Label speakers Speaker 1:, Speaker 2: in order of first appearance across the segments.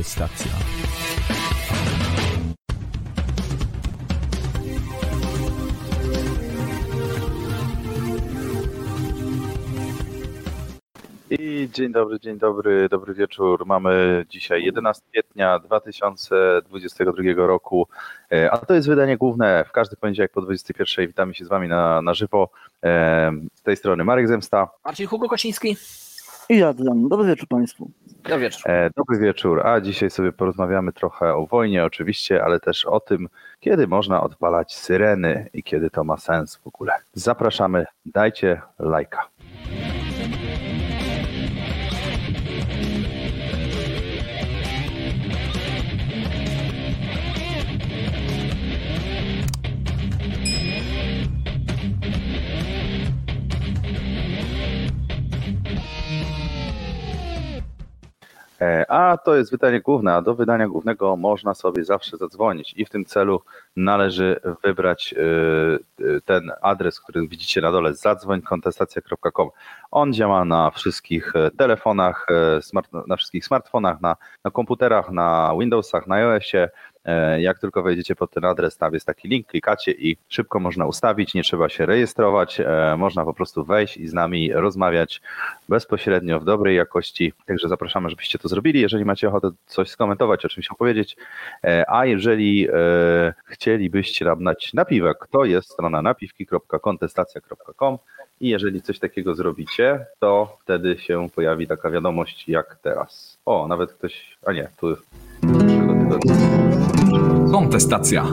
Speaker 1: Kontestacja.
Speaker 2: I dzień dobry, dzień dobry, dobry wieczór. Mamy dzisiaj 11 kwietnia 2022 roku, e, a to jest wydanie główne w każdy poniedziałek po 21. Witamy się z Wami na, na żywo. E, Z tej strony Marek Zemsta.
Speaker 3: Marcin Hugo Kociński.
Speaker 4: I Adrian. Dobry wieczór Państwu.
Speaker 3: Dobry wieczór.
Speaker 2: E, Dobry wieczór, a dzisiaj sobie porozmawiamy trochę o wojnie oczywiście, ale też o tym, kiedy można odpalać syreny i kiedy to ma sens w ogóle. Zapraszamy, dajcie lajka. A to jest wydanie główne, a do wydania głównego można sobie zawsze zadzwonić i w tym celu należy wybrać e, e, ten adres, który widzicie na dole, zadzwoń.kontestacja.com. On działa na wszystkich e, telefonach, e, na wszystkich smartfonach, na, na komputerach, na Windowsach, na iOSie. E, Jak tylko wejdziecie pod ten adres, tam jest taki link, klikacie i szybko można ustawić, nie trzeba się rejestrować, e, można po prostu wejść i z nami rozmawiać bezpośrednio w dobrej jakości. Także zapraszamy, żebyście to zrobili. Jeżeli macie ochotę coś skomentować, o czymś opowiedzieć, e, a jeżeli chcielibyście nam dać napiwek, to jest strona napiwki.kontestacja.com i jeżeli coś takiego zrobicie, to wtedy się pojawi taka wiadomość jak teraz. O, nawet ktoś, a nie, tu.
Speaker 1: Kontestacja.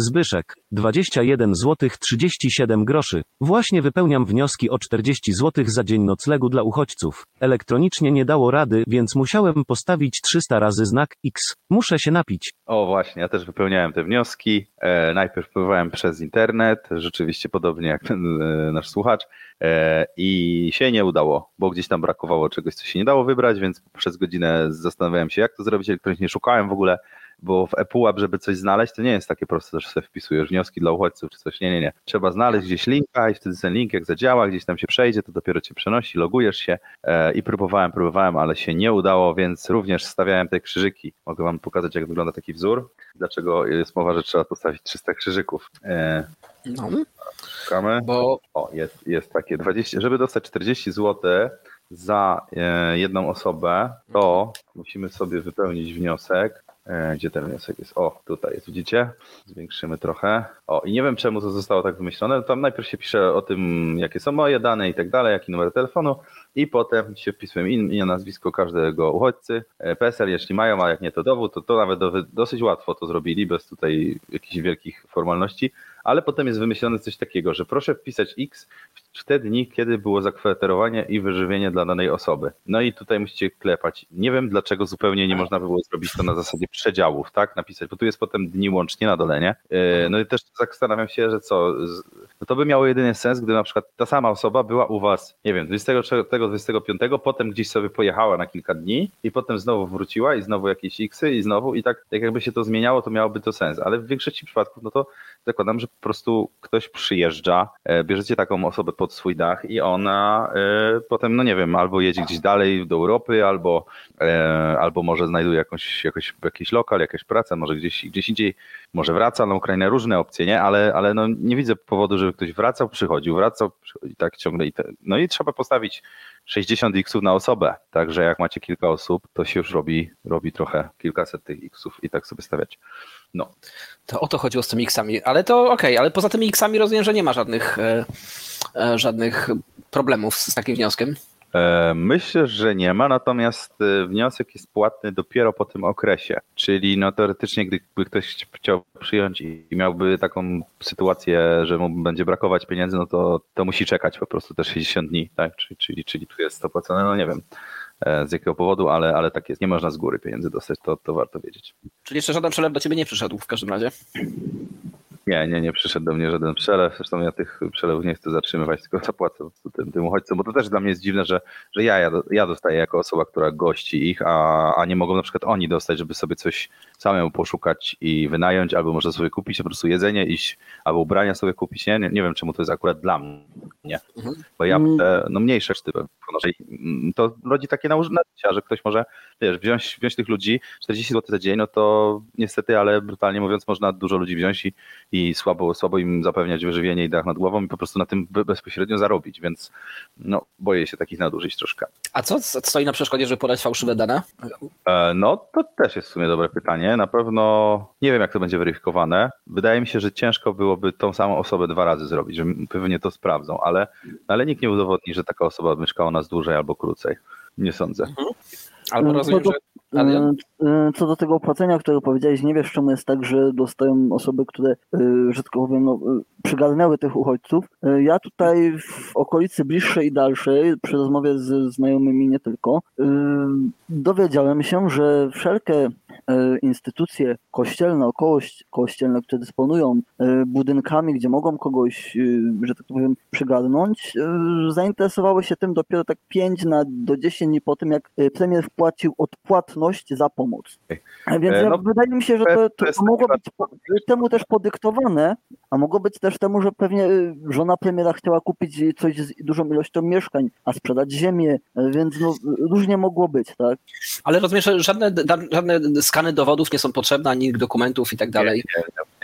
Speaker 5: Zbyszek, 21 zł 37 groszy. Właśnie wypełniam wnioski o 40 zł za dzień noclegu dla uchodźców. Elektronicznie nie dało rady, więc musiałem postawić 300 razy znak X. Muszę się napić.
Speaker 2: O właśnie, ja też wypełniałem te wnioski. E, najpierw próbowałem przez internet, rzeczywiście podobnie jak ten e, nasz słuchacz, e, i się nie udało, bo gdzieś tam brakowało czegoś, co się nie dało wybrać, więc przez godzinę zastanawiałem się, jak to zrobić elektronicznie. Szukałem w ogóle, bo w ePUAP, żeby coś znaleźć, to nie jest takie proste, że sobie wpisujesz wnioski dla uchodźców czy coś. Nie, nie, nie. Trzeba znaleźć gdzieś linka i wtedy ten link jak zadziała, gdzieś tam się przejdzie, to dopiero cię przenosi, logujesz się e, i próbowałem, próbowałem, ale się nie udało, więc również stawiałem te krzyżyki. Mogę wam pokazać, jak wygląda taki wzór. Dlaczego jest mowa, że trzeba postawić 300 krzyżyków. E,
Speaker 3: No,
Speaker 2: szukamy.
Speaker 3: bo
Speaker 2: O, jest, jest takie 20, żeby dostać 40 zł za e, jedną osobę, to musimy sobie wypełnić wniosek. E, Gdzie ten wniosek jest? O, tutaj jest, widzicie? Zwiększymy trochę. O, i nie wiem czemu to zostało tak wymyślone. Tam najpierw się pisze o tym, jakie są moje dane i tak dalej, jaki numer telefonu, i potem się wpisuje imię, nazwisko każdego uchodźcy, e, PESEL, jeśli mają, a jak nie to dowód, to to nawet do, dosyć łatwo to zrobili, bez tutaj jakichś wielkich formalności ale potem jest wymyślone coś takiego, że proszę wpisać X w te dni, kiedy było zakwaterowanie i wyżywienie dla danej osoby. No i tutaj musicie klepać. Nie wiem dlaczego zupełnie nie można było zrobić to na zasadzie przedziałów, tak? Napisać, bo tu jest potem dni łącznie na dole, nie? Yy, No i też zastanawiam się, że co, no to by miało jedyny sens, gdy na przykład ta sama osoba była u was, nie wiem, 24, 25, potem gdzieś sobie pojechała na kilka dni i potem znowu wróciła i znowu jakieś Xy i znowu i tak, tak jakby się to zmieniało, to miałoby to sens, ale w większości przypadków, no to zakładam, że po prostu ktoś przyjeżdża, e, bierzecie taką osobę pod swój dach i ona e, potem, no nie wiem, albo jedzie gdzieś dalej do Europy, albo, e, albo może znajduje jakąś, jakoś, jakiś lokal, jakąś pracę, może gdzieś, gdzieś indziej, może wraca na Ukrainę, różne opcje, nie? Ale, ale no nie widzę powodu, żeby ktoś wracał, przychodził, wracał, przychodził, tak ciągle. I te, no i trzeba postawić 60 x-ów na osobę, także jak macie kilka osób, to się już robi, robi trochę kilkaset tych x-ów i tak sobie stawiać. No,
Speaker 3: to o to chodziło z tymi X-ami. Ale to okej, ale poza tymi X-ami rozumiem, że nie ma żadnych, e, e, żadnych problemów z, takim wnioskiem.
Speaker 2: E, Myślę, że nie ma, natomiast e, wniosek jest płatny dopiero po tym okresie. Czyli no teoretycznie, gdyby ktoś chciał przyjąć i miałby taką sytuację, że mu będzie brakować pieniędzy, no to, to musi czekać po prostu te 60 dni, tak? Czyli, czyli, czyli tu jest to płacone, no nie wiem z jakiego powodu, ale, ale tak jest. Nie można z góry pieniędzy dostać, to, to warto wiedzieć.
Speaker 3: Czyli jeszcze żaden przelew do ciebie nie przyszedł w każdym razie.
Speaker 2: Nie, nie, nie przyszedł do mnie żaden przelew. Zresztą ja tych przelewów nie chcę zatrzymywać, tylko zapłacę tym, tym uchodźcom, bo to też dla mnie jest dziwne, że, że ja, ja, ja dostaję jako osoba, która gości ich, a, a nie mogą na przykład oni dostać, żeby sobie coś samemu poszukać i wynająć, albo może sobie kupić po prostu jedzenie, iść, albo ubrania sobie kupić. Nie, nie, nie wiem, czemu to jest akurat dla mnie, bo ja
Speaker 4: Mm.
Speaker 2: te, no mniejsze. I, mm, To rodzi takie nałożenia, że ktoś może, wiesz, wziąć, wziąć tych ludzi, 40 zł za dzień, no to niestety, ale brutalnie mówiąc, można dużo ludzi wziąć i, i słabo, słabo im zapewniać wyżywienie i dach nad głową i po prostu na tym be- bezpośrednio zarobić, więc no, boję się takich nadużyć troszkę.
Speaker 3: A co stoi na przeszkodzie, żeby podać fałszywe dane?
Speaker 2: E, No, to też jest w sumie dobre pytanie. Na pewno nie wiem, jak to będzie weryfikowane. Wydaje mi się, że ciężko byłoby tą samą osobę dwa razy zrobić, że pewnie to sprawdzą, ale, ale nikt nie udowodni, że taka osoba mieszkała nas dłużej albo krócej. Nie sądzę.
Speaker 3: Albo
Speaker 4: Mm,
Speaker 3: rozumiem,
Speaker 4: to-
Speaker 3: że... Adrian?
Speaker 4: Y, y, Co do tego opłacenia, które powiedziałeś, nie wiesz czemu jest tak, że dostają osoby, które, y, że tak powiem, no, y, przygarnęły tych uchodźców. Y, Ja tutaj w okolicy bliższej i dalszej, przy rozmowie z znajomymi nie tylko, dowiedziałem się, że wszelkie instytucje kościelne, około kościelne, które dysponują y, budynkami, gdzie mogą kogoś, y, że tak powiem, przygarnąć, zainteresowały się tym dopiero tak 5 na, do 10 dni po tym, jak premier wpłacił odpłatność za pomoc. Więc
Speaker 2: E,
Speaker 4: ja,
Speaker 2: no,
Speaker 4: wydaje mi się, że
Speaker 2: to
Speaker 4: to,
Speaker 2: to
Speaker 4: mogło być temu też podyktowane, a mogło być też temu, że pewnie y, żona premiera chciała kupić coś z dużą ilością mieszkań, a sprzedać ziemię, y, więc no, różnie mogło być, tak?
Speaker 3: Ale rozumiem, że żadne, żadne skany dowodów nie są potrzebne, ani dokumentów i tak dalej.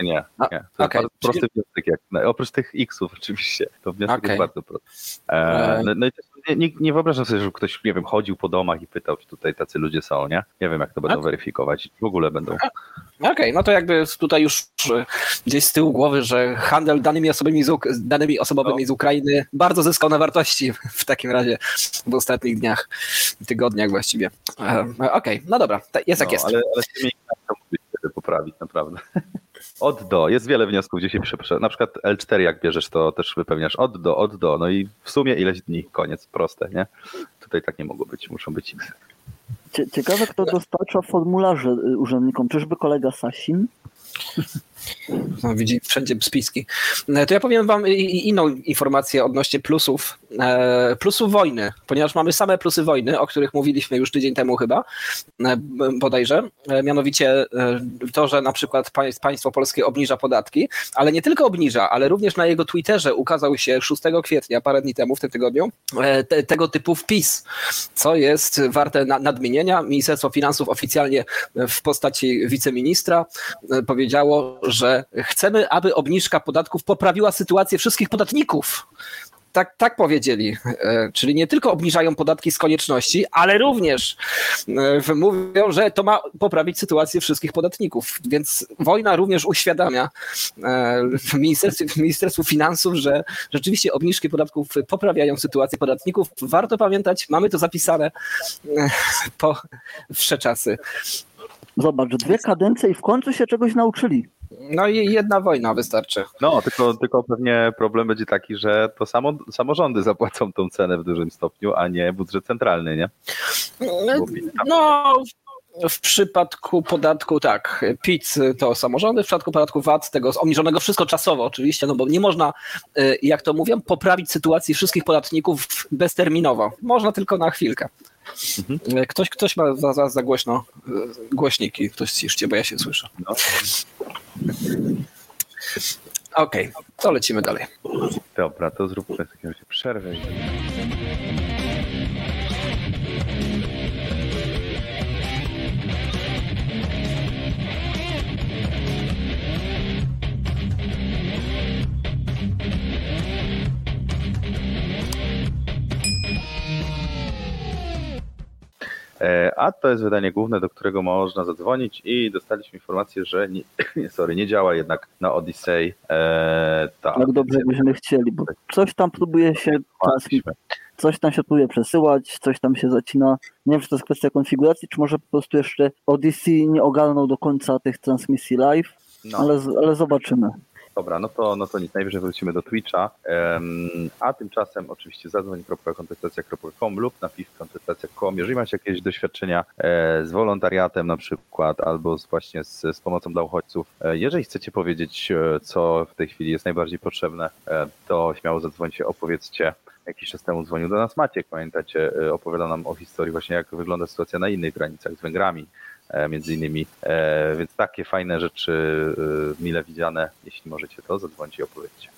Speaker 2: Nie, nie. To jest bardzo prosty wniosek, jak, no, oprócz tych X-ów oczywiście, to wniosek
Speaker 3: Okej.
Speaker 2: jest bardzo prosty. E,
Speaker 3: E.
Speaker 2: no, no i też nie, nie, nie wyobrażam sobie, żeby ktoś, nie wiem, chodził po domach i pytał, czy tutaj tacy ludzie są, nie? Nie wiem, jak to będą weryfikować. W ogóle będą.
Speaker 3: Okej, no to jakby tutaj już e, gdzieś z tyłu głowy, że handel danymi osobowymi z, danymi osobowymi
Speaker 2: No.
Speaker 3: z Ukrainy bardzo zyskał na wartości w takim razie w ostatnich dniach, tygodniach właściwie. E, Okej, no dobra, jest jak
Speaker 2: no,
Speaker 3: jest.
Speaker 2: Ale, ale tymi to poprawić, naprawdę. Od do. Jest wiele wniosków, gdzie się pisze. Na przykład L4 jak bierzesz, to też wypełniasz od do, od do. No i w sumie ileś dni, koniec, proste, nie? Tutaj tak nie mogło być, muszą być X.
Speaker 4: Cie- Ciekawe, kto dostarcza formularze y, urzędnikom. Czyżby kolega Sasin?
Speaker 3: No, widzi wszędzie spiski. E, To ja powiem wam inną informację odnośnie plusów, e, plusów wojny, ponieważ mamy same plusy wojny, o których mówiliśmy już tydzień temu chyba, e, bodajże, mianowicie to, że na przykład państw- państwo polskie obniża podatki, ale nie tylko obniża, ale również na jego Twitterze ukazał się 6 kwietnia, parę dni temu, w tym tygodniu, te, tego typu wpis, co jest warte na, nadmienienia. Ministerstwo Finansów oficjalnie w postaci wiceministra powiedziało, że chcemy, aby obniżka podatków poprawiła sytuację wszystkich podatników. Tak, tak powiedzieli. E, Czyli nie tylko obniżają podatki z konieczności, ale również e, mówią, że to ma poprawić sytuację wszystkich podatników. Więc wojna również uświadamia e, w Ministerstwie, w Ministerstwu Finansów, że rzeczywiście obniżki podatków poprawiają sytuację podatników. Warto pamiętać, mamy to zapisane po wsze czasy.
Speaker 4: Zobacz, dwie kadencje i w końcu się czegoś nauczyli.
Speaker 3: No i jedna wojna wystarczy.
Speaker 2: No, tylko, tylko pewnie problem będzie taki, że to samo, samorządy zapłacą tą cenę w dużym stopniu, a nie budżet centralny, nie? Tam-
Speaker 3: No, w przypadku podatku tak, PIT to samorządy, w przypadku podatku VAT, tego obniżonego wszystko czasowo oczywiście, no bo nie można, y, jak to mówią, poprawić sytuacji wszystkich podatników bezterminowo. Można tylko na chwilkę. Y, Ktoś, ktoś ma za, za, za głośno y, głośniki, ktoś ciszcie, bo ja się słyszę.
Speaker 2: No.
Speaker 3: Okej, to lecimy dalej.
Speaker 2: Dobra, to zróbmy w takim razie przerwę. A to jest wydanie główne, do którego można zadzwonić i dostaliśmy informację, że nie, sorry, nie działa jednak na Odyssey. E, ta
Speaker 4: Jak dobrze byśmy chcieli, bo coś tam próbuje się coś tam się próbuje przesyłać, coś tam się zacina. Nie wiem, czy to jest kwestia konfiguracji, czy może po prostu jeszcze Odyssey nie ogarnął do końca tych transmisji live,
Speaker 2: No.
Speaker 4: ale, ale zobaczymy.
Speaker 2: Dobra, no to, no to nic, najwyżej wrócimy do Twitcha, Em, a tymczasem oczywiście zadzwoń.kontestacja.com lub napisz kontestacja.com, jeżeli macie jakieś doświadczenia e, z wolontariatem na przykład, albo z, właśnie z, z pomocą dla uchodźców, e, jeżeli chcecie powiedzieć, e, co w tej chwili jest najbardziej potrzebne, e, to śmiało zadzwońcie, opowiedzcie. Jakiś czas temu dzwonił do nas Maciek, pamiętacie, e, opowiada nam o historii właśnie, jak wygląda sytuacja na innych granicach z Węgrami, między innymi. E, Więc takie fajne rzeczy, e, mile widziane. Jeśli możecie, to zadzwońcie i opowiedzcie.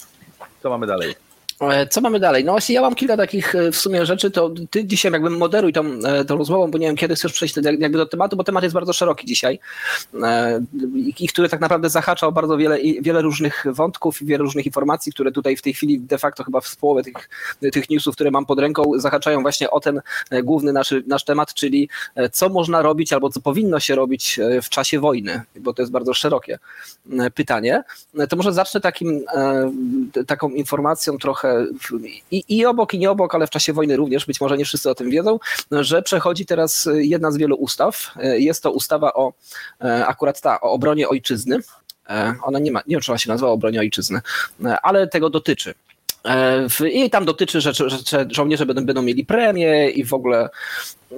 Speaker 2: Co mamy dalej?
Speaker 3: E, Co mamy dalej? No właśnie ja mam kilka takich e, w sumie rzeczy, to ty dzisiaj jakby moderuj tą, e, tą rozmową, bo nie wiem kiedy chcesz przejść jakby do tematu, bo temat jest bardzo szeroki dzisiaj i który tak naprawdę zahacza o bardzo wiele, wiele różnych wątków i wiele różnych informacji, które tutaj w tej chwili de facto chyba w połowę tych, tych newsów, które mam pod ręką, zahaczają właśnie o ten główny nasz, nasz temat, czyli co można robić albo co powinno się robić w czasie wojny, bo to jest bardzo szerokie pytanie. To może zacznę takim, taką informacją trochę w- i, i obok, i nie obok, ale w czasie wojny również, być może nie wszyscy o tym wiedzą, że przechodzi teraz jedna z wielu ustaw. E, Jest to ustawa o e, akurat ta, o obronie ojczyzny. E, Ona nie ma, nie wiem, czy ona się nazywa obronie ojczyzny, e, ale tego dotyczy. E, I tam dotyczy, że, że, że żołnierze będą, będą mieli premię i w ogóle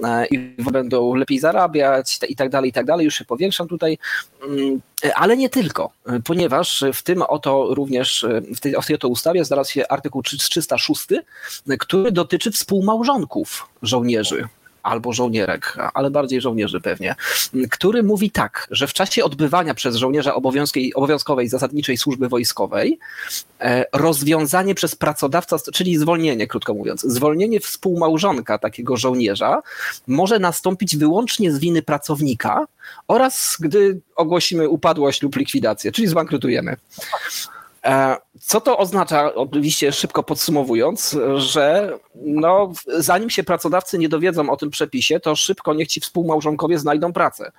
Speaker 3: e, i będą lepiej zarabiać i tak dalej, i tak dalej. Już się powiększam tutaj, Mm, ale nie tylko, ponieważ w tym oto również, w tej, w tej oto ustawie znalazł się artykuł 306, e, który dotyczy współmałżonków żołnierzy albo żołnierek, ale bardziej żołnierzy pewnie, który mówi tak, że w czasie odbywania przez żołnierza obowiązkowej, zasadniczej służby wojskowej e, rozwiązanie przez pracodawcę, czyli zwolnienie, krótko mówiąc, zwolnienie współmałżonka takiego żołnierza może nastąpić wyłącznie z winy pracownika oraz gdy ogłosimy upadłość lub likwidację, czyli zbankrutujemy. E, Co to oznacza, oczywiście szybko podsumowując, że no, zanim się pracodawcy nie dowiedzą o tym przepisie, to szybko niech ci współmałżonkowie znajdą pracę.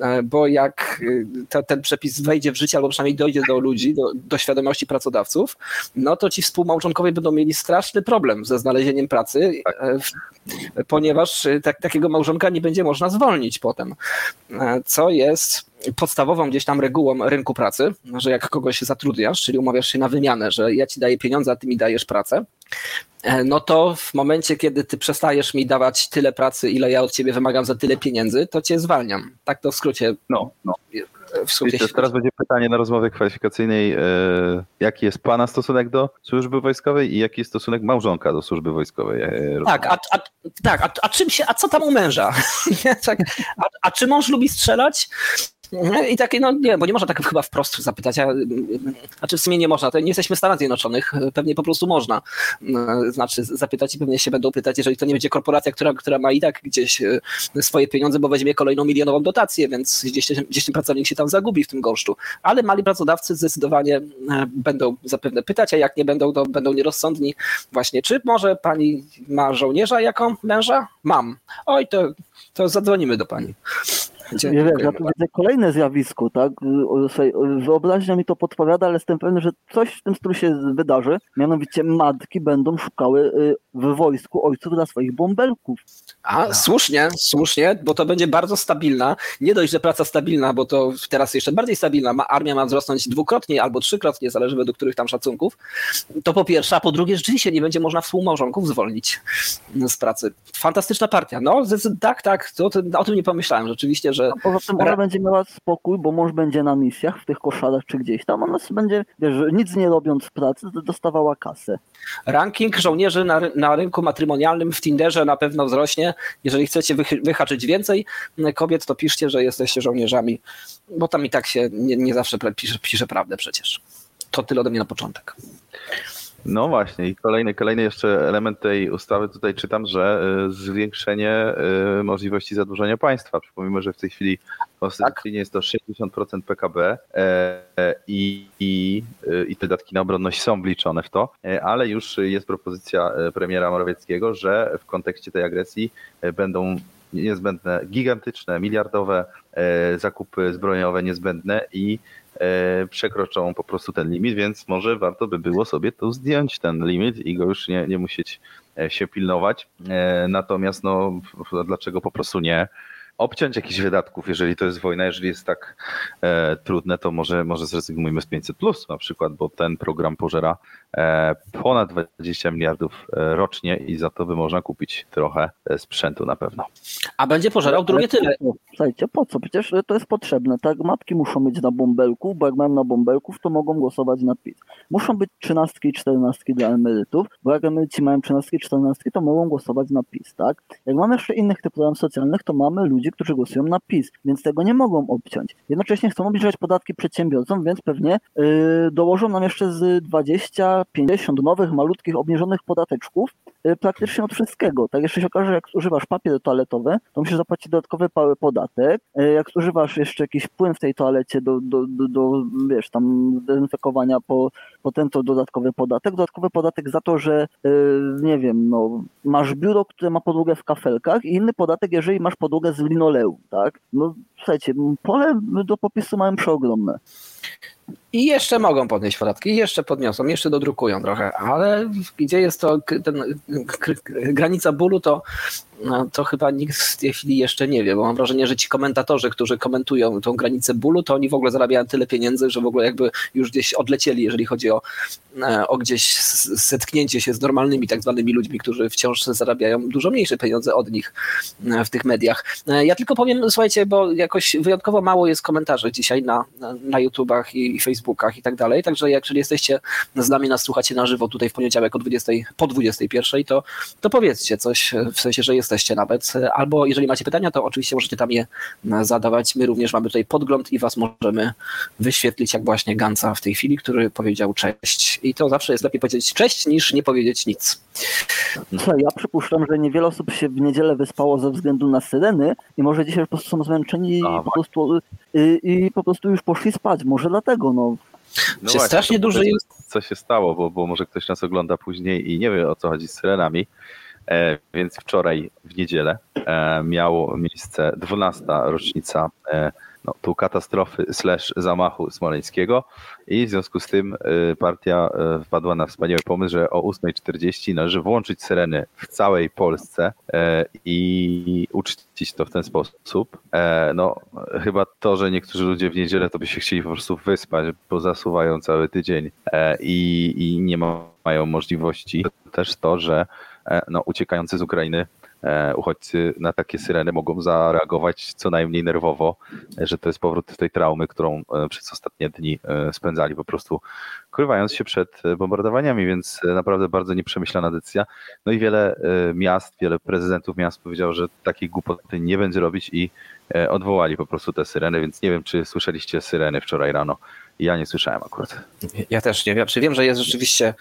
Speaker 3: E, Bo jak te, ten przepis wejdzie w życie, albo przynajmniej dojdzie do ludzi, do, do świadomości pracodawców, no to ci współmałżonkowie będą mieli straszny problem ze znalezieniem pracy, e, ponieważ y, tak, takiego małżonka nie będzie można zwolnić potem. E, Co jest podstawową gdzieś tam regułą rynku pracy, że jak kogoś zatrudniasz, czyli umawiasz się na wymianę, że ja ci daję pieniądze, a ty mi dajesz pracę, e, no to w momencie, kiedy ty przestajesz mi dawać tyle pracy, ile ja od ciebie wymagam za tyle pieniędzy, to cię zwalniam. Tak to w skrócie.
Speaker 2: No, no.
Speaker 3: W skrócie
Speaker 2: Wiecie, teraz będzie pytanie na rozmowie kwalifikacyjnej. E, jaki jest Pana stosunek do służby wojskowej i jaki jest stosunek małżonka do służby wojskowej? E,
Speaker 3: Tak, a, a, tak, a, a czym się, a co tam u męża? Tak, a, a czy mąż lubi strzelać? I takie, no nie, bo nie można tak chyba wprost zapytać, a, znaczy w sumie nie można, to nie jesteśmy w Stanach Zjednoczonych, pewnie po prostu można, znaczy zapytać i pewnie się będą pytać, jeżeli to nie będzie korporacja, która, która ma i tak gdzieś e, swoje pieniądze, bo weźmie kolejną milionową dotację, więc gdzieś, gdzieś ten pracownik się tam zagubi w tym gąszczu, ale mali pracodawcy zdecydowanie e, będą zapewne pytać, a jak nie będą, to będą nierozsądni właśnie, czy może pani ma żołnierza jako męża? Mam. Oj, to, to zadzwonimy do pani.
Speaker 4: Ja, wiesz, ja tu widzę kolejne zjawisko, tak? Wyobraźnia mi to podpowiada, ale jestem pewny, że coś w tym stylu się wydarzy. Mianowicie matki będą szukały y, w wojsku ojców dla swoich bąbelków.
Speaker 3: A, słusznie, słusznie, bo to będzie bardzo stabilna. Nie dość, że praca stabilna, bo to teraz jeszcze bardziej stabilna. Ma, armia ma wzrosnąć dwukrotnie albo trzykrotnie, zależy według których tam szacunków. To po pierwsze, a po drugie, rzeczywiście nie będzie można współmałżonków zwolnić z pracy. Fantastyczna partia. No, tak, tak, to, to, o tym nie pomyślałem rzeczywiście, że
Speaker 4: A poza tym ona będzie miała spokój, bo mąż będzie na misjach w tych koszarach czy gdzieś tam. Ona będzie, wiesz, nic nie robiąc pracy, dostawała kasę.
Speaker 3: ranking żołnierzy na, na rynku matrymonialnym w Tinderze na pewno wzrośnie. Jeżeli chcecie wychy- wyhaczyć więcej kobiet, to piszcie, że jesteście żołnierzami, bo tam i tak się nie, nie zawsze pisze, pisze prawdę przecież. To tyle ode mnie na początek.
Speaker 2: No właśnie, i kolejny, kolejny jeszcze element tej ustawy tutaj czytam, że y, zwiększenie y, możliwości zadłużenia państwa. Przypomnijmy, że w tej chwili konstytucyjnie jest to 60% PKB e, e, i, i, i te wydatki na obronność są wliczone w to, e, ale już jest propozycja premiera Morawieckiego, że w kontekście tej agresji będą niezbędne gigantyczne, miliardowe zakupy zbrojeniowe niezbędne i przekroczą po prostu ten limit, więc może warto by było sobie tu zdjąć ten limit i go już nie, nie musieć e, się pilnować. E, Natomiast no, dlaczego po prostu nie? Obciąć jakichś wydatków, jeżeli to jest wojna, jeżeli jest tak e, trudne, to może, może zrezygnujmy z 500 plus na przykład, bo ten program pożera e, ponad 20 miliardów e, rocznie i za to by można kupić trochę e, sprzętu na pewno.
Speaker 3: A będzie pożerał drugie tyle.
Speaker 4: Słuchajcie, po co? Przecież to jest potrzebne. Tak, matki muszą mieć na bąbelku, bo jak mają na bąbelków, to mogą głosować na PiS. Muszą być trzynastki i czternastki dla emerytów, bo jak emeryci mają trzynastki i czternastki, to mogą głosować na PiS, tak? Jak mamy jeszcze innych typów programów socjalnych, to mamy ludzi, którzy głosują na PiS, więc tego nie mogą obciąć. Jednocześnie chcą obniżać podatki przedsiębiorcom, więc pewnie yy, dołożą nam jeszcze z 20-50 nowych, malutkich, obniżonych podateczków, y, praktycznie od wszystkiego. Tak jeszcze się okaże, że jak używasz papier toaletowy, to musisz zapłacić dodatkowy podatek. Y, Jak używasz jeszcze jakiś płyn w tej toalecie do, do, do, do wiesz, tam dezynfekowania po, po ten to dodatkowy podatek. Dodatkowy podatek za to, że y, nie wiem, no, masz biuro, które ma podłogę w kafelkach i inny podatek, jeżeli masz podłogę z linoleum, tak? No słuchajcie, pole do popisu mają przeogromne.
Speaker 3: I jeszcze mogą podnieść podatki, jeszcze podniosą, jeszcze dodrukują trochę, ale gdzie jest to ten, granica bólu, to, no, to chyba nikt w tej chwili jeszcze nie wie, bo mam wrażenie, że ci komentatorzy, którzy komentują tą granicę bólu, to oni w ogóle zarabiają tyle pieniędzy, że w ogóle jakby już gdzieś odlecieli, jeżeli chodzi o, e, o gdzieś s- zetknięcie się z normalnymi tak zwanymi ludźmi, którzy wciąż zarabiają dużo mniejsze pieniądze od nich e, w tych mediach. E, Ja tylko powiem, słuchajcie, bo jakoś wyjątkowo mało jest komentarzy dzisiaj na, na YouTubach i Facebookach i tak dalej, także jak jeżeli jesteście z nami, nas słuchacie na żywo tutaj w poniedziałek o 20, po 21, to, to powiedzcie coś, w sensie, że jesteście nawet, albo jeżeli macie pytania, to oczywiście możecie tam je zadawać. My również mamy tutaj podgląd i was możemy wyświetlić, jak właśnie Ganca w tej chwili, który powiedział cześć. I to zawsze jest lepiej powiedzieć cześć, niż nie powiedzieć nic.
Speaker 4: Słuchaj, ja przypuszczam, że niewiele osób się w niedzielę wyspało ze względu na syreny i może dzisiaj po prostu są zmęczeni i po prostu, y, i po prostu już poszli spać. Może dlatego, no.
Speaker 3: Się strasznie
Speaker 2: to
Speaker 3: duży
Speaker 2: powiedzmy,
Speaker 3: jest-
Speaker 2: Co się stało, bo, bo może ktoś nas ogląda później i nie wie o co chodzi z syrenami. E, więc wczoraj w niedzielę e, miało miejsce 12. rocznica e, no, tu katastrofy slash zamachu smoleńskiego i w związku z tym e, partia e, wpadła na wspaniały pomysł, że o 8.40 należy włączyć syreny w całej Polsce e, i uczcić to w ten sposób. E, no chyba to, że niektórzy ludzie w niedzielę to by się chcieli po prostu wyspać, bo zasuwają cały tydzień e, i, i nie ma, mają możliwości. Też to, że e, no, uciekający z Ukrainy uchodźcy na takie syreny mogą zareagować co najmniej nerwowo, e, że to jest powrót tej traumy, którą e, przez ostatnie dni e, spędzali po prostu ukrywając się przed e, bombardowaniami, więc e, naprawdę bardzo nieprzemyślana decyzja. No i wiele e, miast, wiele prezydentów miast powiedział, że takiej głupoty nie będzie robić i e, odwołali po prostu te syreny, więc nie wiem, czy słyszeliście syreny wczoraj rano. Ja nie słyszałem akurat.
Speaker 3: Ja też nie wiem. Czy wiem, że jest rzeczywiście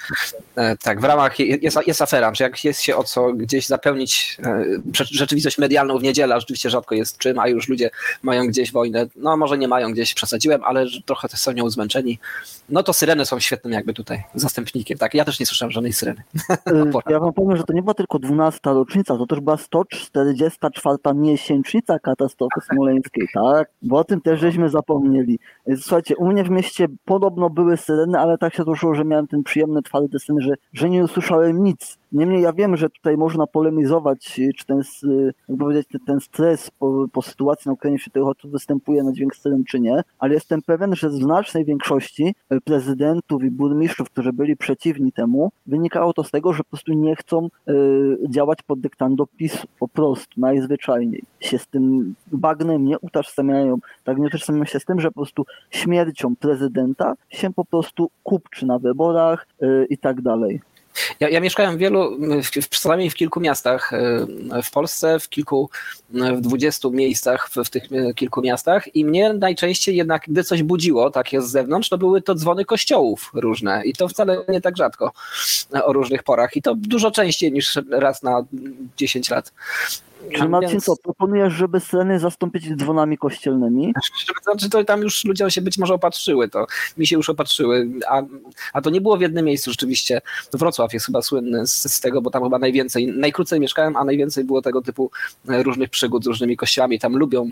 Speaker 3: e, tak, w ramach jest, jest afera, czy jak jest się o co gdzieś zapełnić e, rzeczywistość medialną w niedzielę, a rzeczywiście rzadko jest czym, a już ludzie mają gdzieś wojnę. No może nie mają gdzieś, przesadziłem, ale że trochę też są nią zmęczeni. No to syreny są świetnym jakby tutaj zastępnikiem. Tak, ja też nie słyszałem żadnej syreny.
Speaker 4: Y, Ja wam powiem, że to nie była tylko 12 rocznica, to też była 144 miesięcznica katastrofy smoleńskiej, tak? Bo o tym też żeśmy zapomnieli. Słuchajcie, u mnie w mieście podobno były syreny, ale tak się złożyło, że miałem ten przyjemny, twardy sen, że, że nie usłyszałem nic. Niemniej ja wiem, że tutaj można polemizować, y, czy ten, y, jak powiedzieć, ten- stres po, po sytuacji na Ukrainie wśród tych uchodźców występuje na dźwięk syren, czy nie, ale jestem pewien, że w znacznej większości y, prezydentów i burmistrzów, którzy byli przeciwni temu, wynikało to z tego, że po prostu nie chcą działać pod dyktando PiSu, po prostu, najzwyczajniej. Się z tym bagnem nie utożsamiają, tak nie utożsamiają się z tym, że po prostu śmiercią prezydenta się po prostu kupczy na wyborach i tak dalej.
Speaker 3: Ja, ja mieszkałem w wielu, w, przynajmniej w kilku miastach e, w Polsce, w kilku, e, w dwudziestu miejscach w, w tych e, kilku miastach i mnie najczęściej jednak, gdy coś budziło takie z zewnątrz, to były to dzwony kościołów różne i to wcale nie tak rzadko o różnych porach i to dużo częściej niż raz na 10 lat.
Speaker 4: Czy Marcin,
Speaker 3: Więc-
Speaker 4: co, proponujesz, żeby syreny zastąpić dzwonami kościelnymi?
Speaker 3: Znaczy to tam już ludzie się być może opatrzyły, to mi się już opatrzyły, a, a to nie było w jednym miejscu rzeczywiście. Wrocław jest chyba słynny z, z tego, bo tam chyba najwięcej, najkrócej mieszkałem, a najwięcej było tego typu e, różnych przygód z różnymi kościołami. Tam lubią,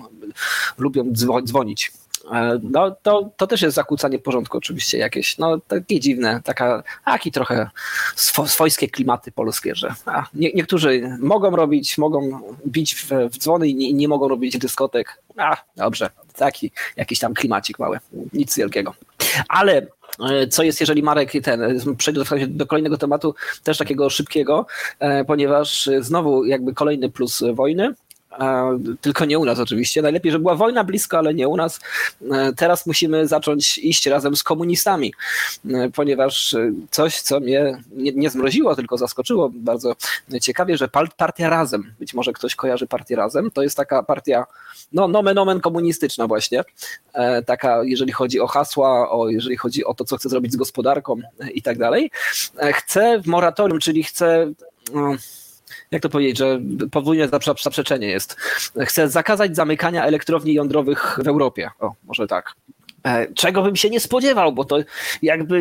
Speaker 3: lubią dzwo- dzwonić. E, no to, to też jest zakłócanie porządku oczywiście jakieś, no takie dziwne, taka, taki trochę swo, swojskie klimaty polskie, że a, nie, niektórzy mogą robić, mogą bić w, w dzwony i nie, nie mogą robić dyskotek. A, dobrze, taki jakiś tam klimacik mały, nic wielkiego. Ale e, co jest, jeżeli Marek ten, przejdę do, kolejnego tematu, też takiego szybkiego, e, ponieważ znowu jakby kolejny plus wojny, tylko nie u nas oczywiście. Najlepiej, żeby była wojna blisko, ale nie u nas. E, teraz musimy zacząć iść razem z komunistami, e, ponieważ coś, co mnie nie, nie zmroziło, tylko zaskoczyło bardzo ciekawie, że partia Razem, być może ktoś kojarzy partię Razem, to jest taka partia, no nomen omen komunistyczna właśnie, e, taka jeżeli chodzi o hasła, o, jeżeli chodzi o to, co chce zrobić z gospodarką i tak dalej. Chce w moratorium, czyli chce no, jak to powiedzieć, że podwójne zaprzeczenie jest. Chce zakazać zamykania elektrowni jądrowych w Europie. O, może tak. E, czego bym się nie spodziewał, bo to jakby.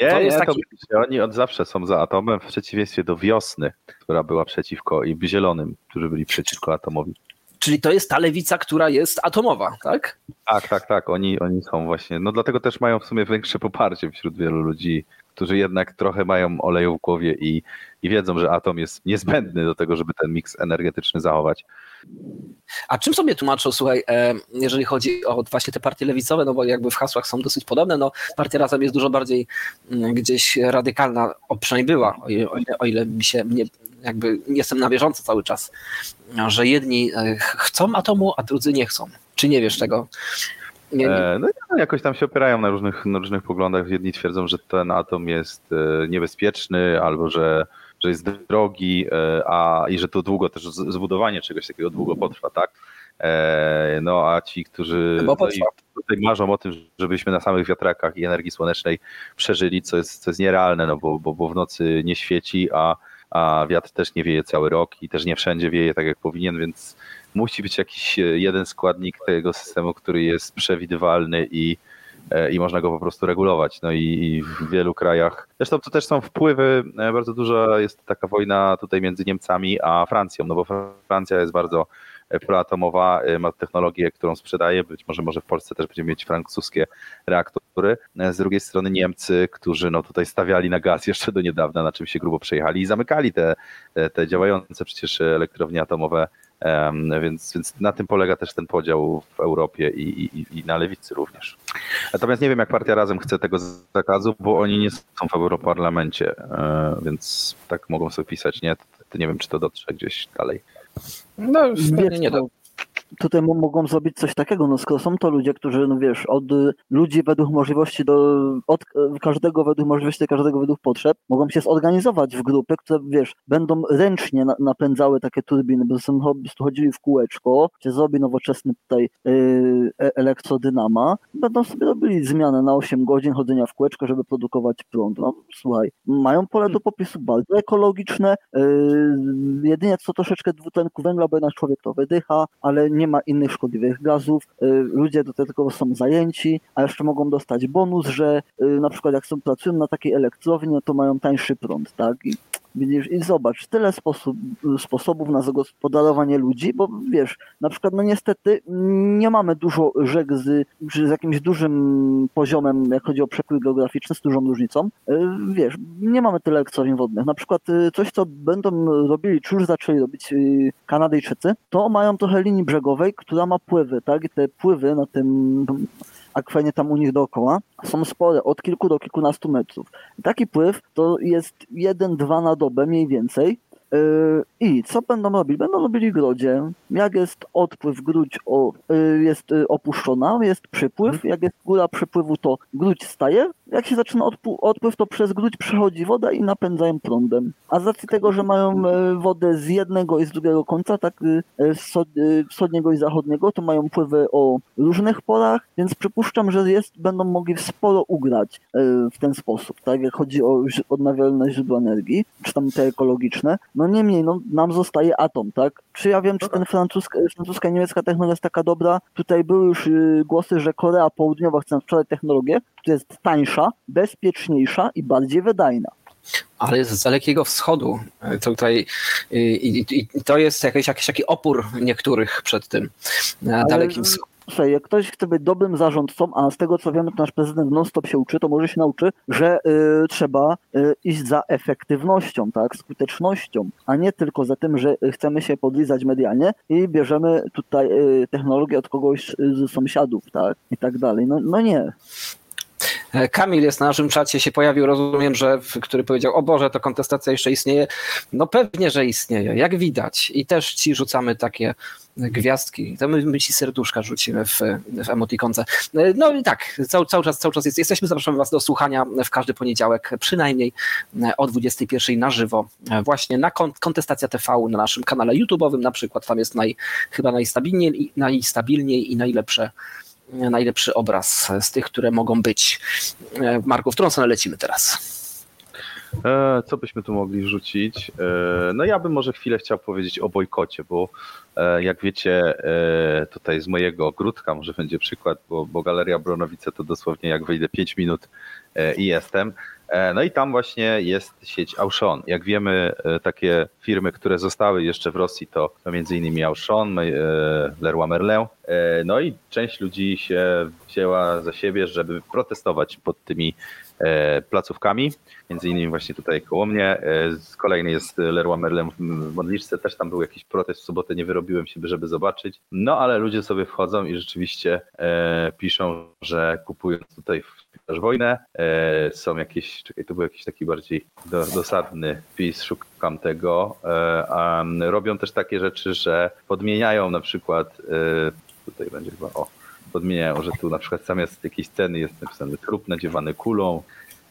Speaker 2: Nie,
Speaker 3: to
Speaker 2: jest
Speaker 3: nie,
Speaker 2: taki... to, oni od zawsze są za atomem, w przeciwieństwie do wiosny, która była przeciwko, i zielonym, którzy byli przeciwko atomowi.
Speaker 3: Czyli to jest ta lewica, która jest atomowa, tak?
Speaker 2: Tak, tak, tak. Oni, oni są właśnie. No dlatego też mają w sumie większe poparcie wśród wielu ludzi, którzy jednak trochę mają oleju w głowie i, i wiedzą, że atom jest niezbędny do tego, żeby ten miks energetyczny zachować.
Speaker 3: A czym sobie tłumaczą, słuchaj, e, jeżeli chodzi o właśnie te partie lewicowe, no bo jakby w hasłach są dosyć podobne, no partia Razem jest dużo bardziej mm, gdzieś radykalna, o, przynajmniej była, o ile, o ile mi się, nie, jakby jestem na bieżąco cały czas, że jedni e, chcą atomu, a drudzy nie chcą. Czy nie wiesz tego?
Speaker 2: Nie, nie. E, no, no jakoś tam się opierają na różnych, na różnych poglądach. Jedni twierdzą, że ten atom jest e, niebezpieczny albo że, że jest drogi, e, a i że to długo też zbudowanie czegoś takiego długo potrwa, tak? No a ci, którzy no tutaj marzą o tym, żebyśmy na samych wiatrakach i energii słonecznej przeżyli, co jest, co jest nierealne, no bo, bo, bo w nocy nie świeci, a, a wiatr też nie wieje cały rok i też nie wszędzie wieje tak jak powinien, więc musi być jakiś e, jeden składnik tego systemu, który jest przewidywalny i, e, i można go po prostu regulować. No i w wielu krajach, zresztą to też są wpływy, e, bardzo duża jest taka wojna tutaj między Niemcami a Francją, no bo Francja jest bardzo proatomowa, ma technologię, którą sprzedaje, być może może w Polsce też będziemy mieć francuskie reaktory. Z drugiej strony Niemcy, którzy no tutaj stawiali na gaz jeszcze do niedawna, na czym się grubo przejechali i zamykali te, te działające przecież elektrownie atomowe więc, więc na tym polega też ten podział w Europie i, i, i na lewicy również. Natomiast nie wiem, jak partia razem chce tego zakazu, bo oni nie są w Europarlamencie, e, więc tak mogą sobie pisać, nie? To nie wiem, czy to dotrze gdzieś dalej.
Speaker 3: No, pewnie nie do
Speaker 4: tutaj mogą zrobić coś takiego, no skoro są to ludzie, którzy, no wiesz, od ludzi według możliwości do, od każdego według możliwości, każdego według potrzeb, mogą się zorganizować w grupy, które, wiesz, będą ręcznie na, napędzały takie turbiny, bo po prostu chodzili w kółeczko, się zrobi nowoczesny tutaj yy, elektrodynama, będą sobie robili zmianę na 8 godzin chodzenia w kółeczko, żeby produkować prąd. No słuchaj, mają pole do popisu bardzo ekologiczne, yy, jedynie co troszeczkę dwutlenku węgla, bo jednak człowiek to wydycha, ale nie ma innych szkodliwych gazów, y, ludzie do tego są zajęci, a jeszcze mogą dostać bonus, że y, na przykład jak są pracują na takiej elektrowni, no to mają tańszy prąd, tak? I Widzisz, i zobacz, tyle sposób, sposobów na zagospodarowanie ludzi, bo wiesz, na przykład, no niestety nie mamy dużo rzek z, z jakimś dużym poziomem, jak chodzi o przepływ geograficzny, z dużą różnicą. Y, wiesz, nie mamy tyle elektrowni wodnych. Na przykład y, coś, co będą robili, czy już zaczęli robić y, Kanadyjczycy, to mają trochę linii brzegowej, która ma pływy, tak? I te pływy na tym akwenie tam u nich dookoła są spore, od kilku do kilkunastu metrów. Taki pływ to jest 1-2 na dobę mniej więcej. Yy, I co będą robili? Będą robili grodzie. Jak jest odpływ, gródź o, yy, jest y, opuszczona, jest przypływ. Mhm. Jak jest góra przypływu, to gródź staje. Jak się zaczyna odpływ, to przez gródź przechodzi woda i napędzają prądem. A z racji tego, że mają y, wodę z jednego i z drugiego końca, tak y, wschodniego i zachodniego, to mają pływy o różnych porach, więc przypuszczam, że jest, będą mogli sporo ugrać w ten sposób, tak jak chodzi o odnawialne źródła energii, czy tam te ekologiczne. No niemniej, no, nam zostaje atom, tak? Czy ja wiem, czy ten francuska, francuska niemiecka technologia jest taka dobra? Tutaj były już y, głosy, że Korea Południowa chce sprzedać technologię, która jest tańsza, bezpieczniejsza i bardziej wydajna
Speaker 3: ale jest z Dalekiego Wschodu. To tutaj, i, i, i, to jest jakiś, jakiś taki opór niektórych przed tym ale, Dalekim Wschodem.
Speaker 4: Słuchaj, jak ktoś chce być dobrym zarządcą, a z tego co wiemy, to nasz prezydent non-stop się uczy, to może się nauczy, że y, trzeba y, iść za efektywnością, tak, skutecznością, a nie tylko za tym, że chcemy się podlizać medialnie i bierzemy tutaj y, technologię od kogoś z sąsiadów, tak, i tak dalej. No, no nie.
Speaker 3: Kamil jest na naszym czacie, się pojawił, rozumiem, że który powiedział, o Boże, to kontestacja jeszcze istnieje. No pewnie, że istnieje, jak widać. I też ci rzucamy takie gwiazdki. To my, my ci serduszka rzucimy w, w emotikonce. No i tak, cały, cały czas, cały czas jest, jesteśmy, zapraszamy was do słuchania w każdy poniedziałek, przynajmniej e, o 21 na żywo, e, właśnie na kon- Kontestacja TV na naszym kanale YouTube'owym na przykład, tam jest naj, chyba najstabilniej, najstabilniej i najlepsze najlepszy obraz z tych, które mogą być. E, Marku, w którą stronę lecimy teraz?
Speaker 2: E, co byśmy tu mogli wrzucić? E, no ja bym może chwilę chciał powiedzieć o bojkocie, bo jak wiecie, tutaj z mojego ogródka może będzie przykład, bo, bo Galeria Bronowice to dosłownie jak wyjdę 5 minut i jestem. E, No i tam właśnie jest sieć Auchan. Jak wiemy, e, takie firmy, które zostały jeszcze w Rosji, to innymi Auchan, e, Leroy Merlin. No i część ludzi się wzięła za siebie, żeby protestować pod tymi placówkami. Między innymi właśnie tutaj koło mnie. Kolejny jest Leroy Merlin w Modliszce. Też tam był jakiś protest w sobotę, nie wyrobiłem się, żeby zobaczyć. No ale ludzie sobie wchodzą i rzeczywiście piszą, że kupując tutaj w wojnę, e, są jakieś, czekaj, to był jakiś taki bardziej do, dosadny wpis, szukam tego, e, robią też takie rzeczy, że podmieniają na przykład, e, tutaj będzie chyba, o, podmieniają, że tu na przykład zamiast jakiejś ceny jest napisany trup nadziewany kulą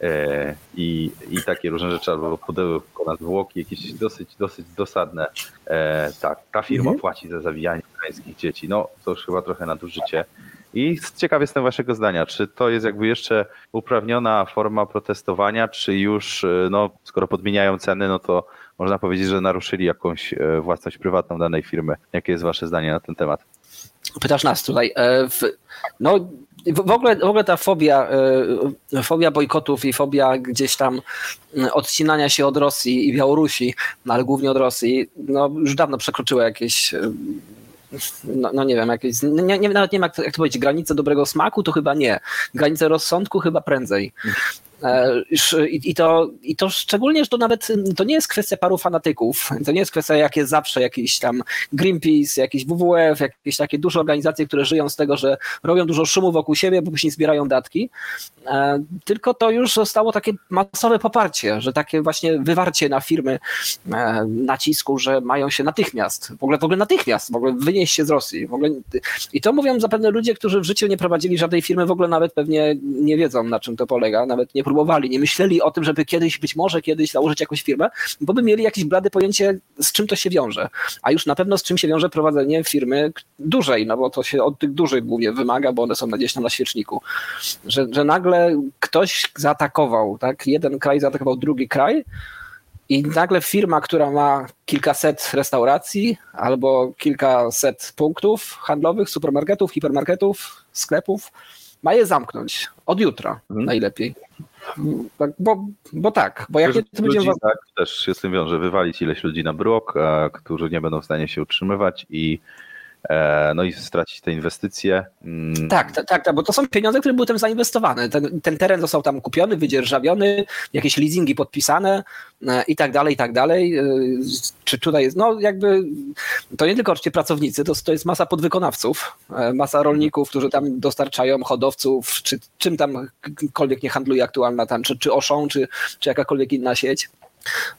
Speaker 2: e, i, i takie różne rzeczy, albo pudełko na zwłoki, jakieś dosyć, dosyć dosadne. E, tak, ta firma płaci za zawijanie ukraińskich dzieci. No, to już chyba trochę nadużycie. I ciekaw jestem waszego zdania, czy to jest jakby jeszcze uprawniona forma protestowania, czy już, e, no, skoro podmieniają ceny, no to można powiedzieć, że naruszyli jakąś e, własność prywatną danej firmy. Jakie jest wasze zdanie na ten temat?
Speaker 3: Pytasz nas tutaj. E, no, w, ogóle, w ogóle ta fobia, fobia bojkotów i fobia gdzieś tam mm, odcinania się od Rosji i Białorusi, no, ale głównie od Rosji, no, już dawno przekroczyła jakieś. No, no nie wiem, nie, nie, nawet nie wiem jak to, jak to powiedzieć, granice dobrego smaku to chyba nie, granice rozsądku chyba prędzej. E, I, to, I to szczególnie, że to nawet to nie jest kwestia paru fanatyków, to nie jest kwestia jak jest zawsze jakiś tam Greenpeace, jakiś WWF, jakieś takie duże organizacje, które żyją z tego, że robią dużo szumu wokół siebie, bo później zbierają datki, e, tylko to już zostało takie masowe poparcie, że takie właśnie wywarcie na firmy e, nacisku, że mają się natychmiast, w ogóle, w ogóle natychmiast, w ogóle wynieść się z Rosji. W ogóle, I to mówią zapewne ludzie, którzy w życiu nie prowadzili żadnej firmy, w ogóle nawet pewnie nie wiedzą, na czym to polega, nawet nie próbowali, nie myśleli o tym, żeby kiedyś, być może kiedyś założyć jakąś firmę, bo by mieli jakieś blade pojęcie, z czym to się wiąże. A już na pewno z czym się wiąże prowadzenie firmy dużej, no bo to się od tych dużych głównie wymaga, bo one są gdzieś tam na świeczniku. Że, że nagle ktoś zaatakował, tak? Jeden kraj zaatakował drugi kraj, i nagle firma, która ma kilkaset restauracji albo kilkaset punktów handlowych, supermarketów, hipermarketów, sklepów, ma je zamknąć od jutra
Speaker 2: Mhm.
Speaker 3: najlepiej. Tak, bo, bo tak, bo jak nie, to będzie
Speaker 2: ludzi, tak, też się z tym wiąże, wywalić ileś ludzi na bruk, a, którzy nie będą w stanie się utrzymywać i no i stracić te inwestycje. Mm,
Speaker 3: Tak, tak, tak, bo to są pieniądze, które były tam zainwestowane. Ten, ten teren został tam kupiony, wydzierżawiony, jakieś leasingi podpisane e, i tak dalej, i tak dalej. E, Czy tutaj jest, no jakby, to nie tylko oczywiście pracownicy, to, to jest masa podwykonawców, e, masa rolników, którzy tam dostarczają hodowców, czy czym tamkolwiek nie handluje aktualna tam, czy, czy Auchan, czy, czy jakakolwiek inna sieć.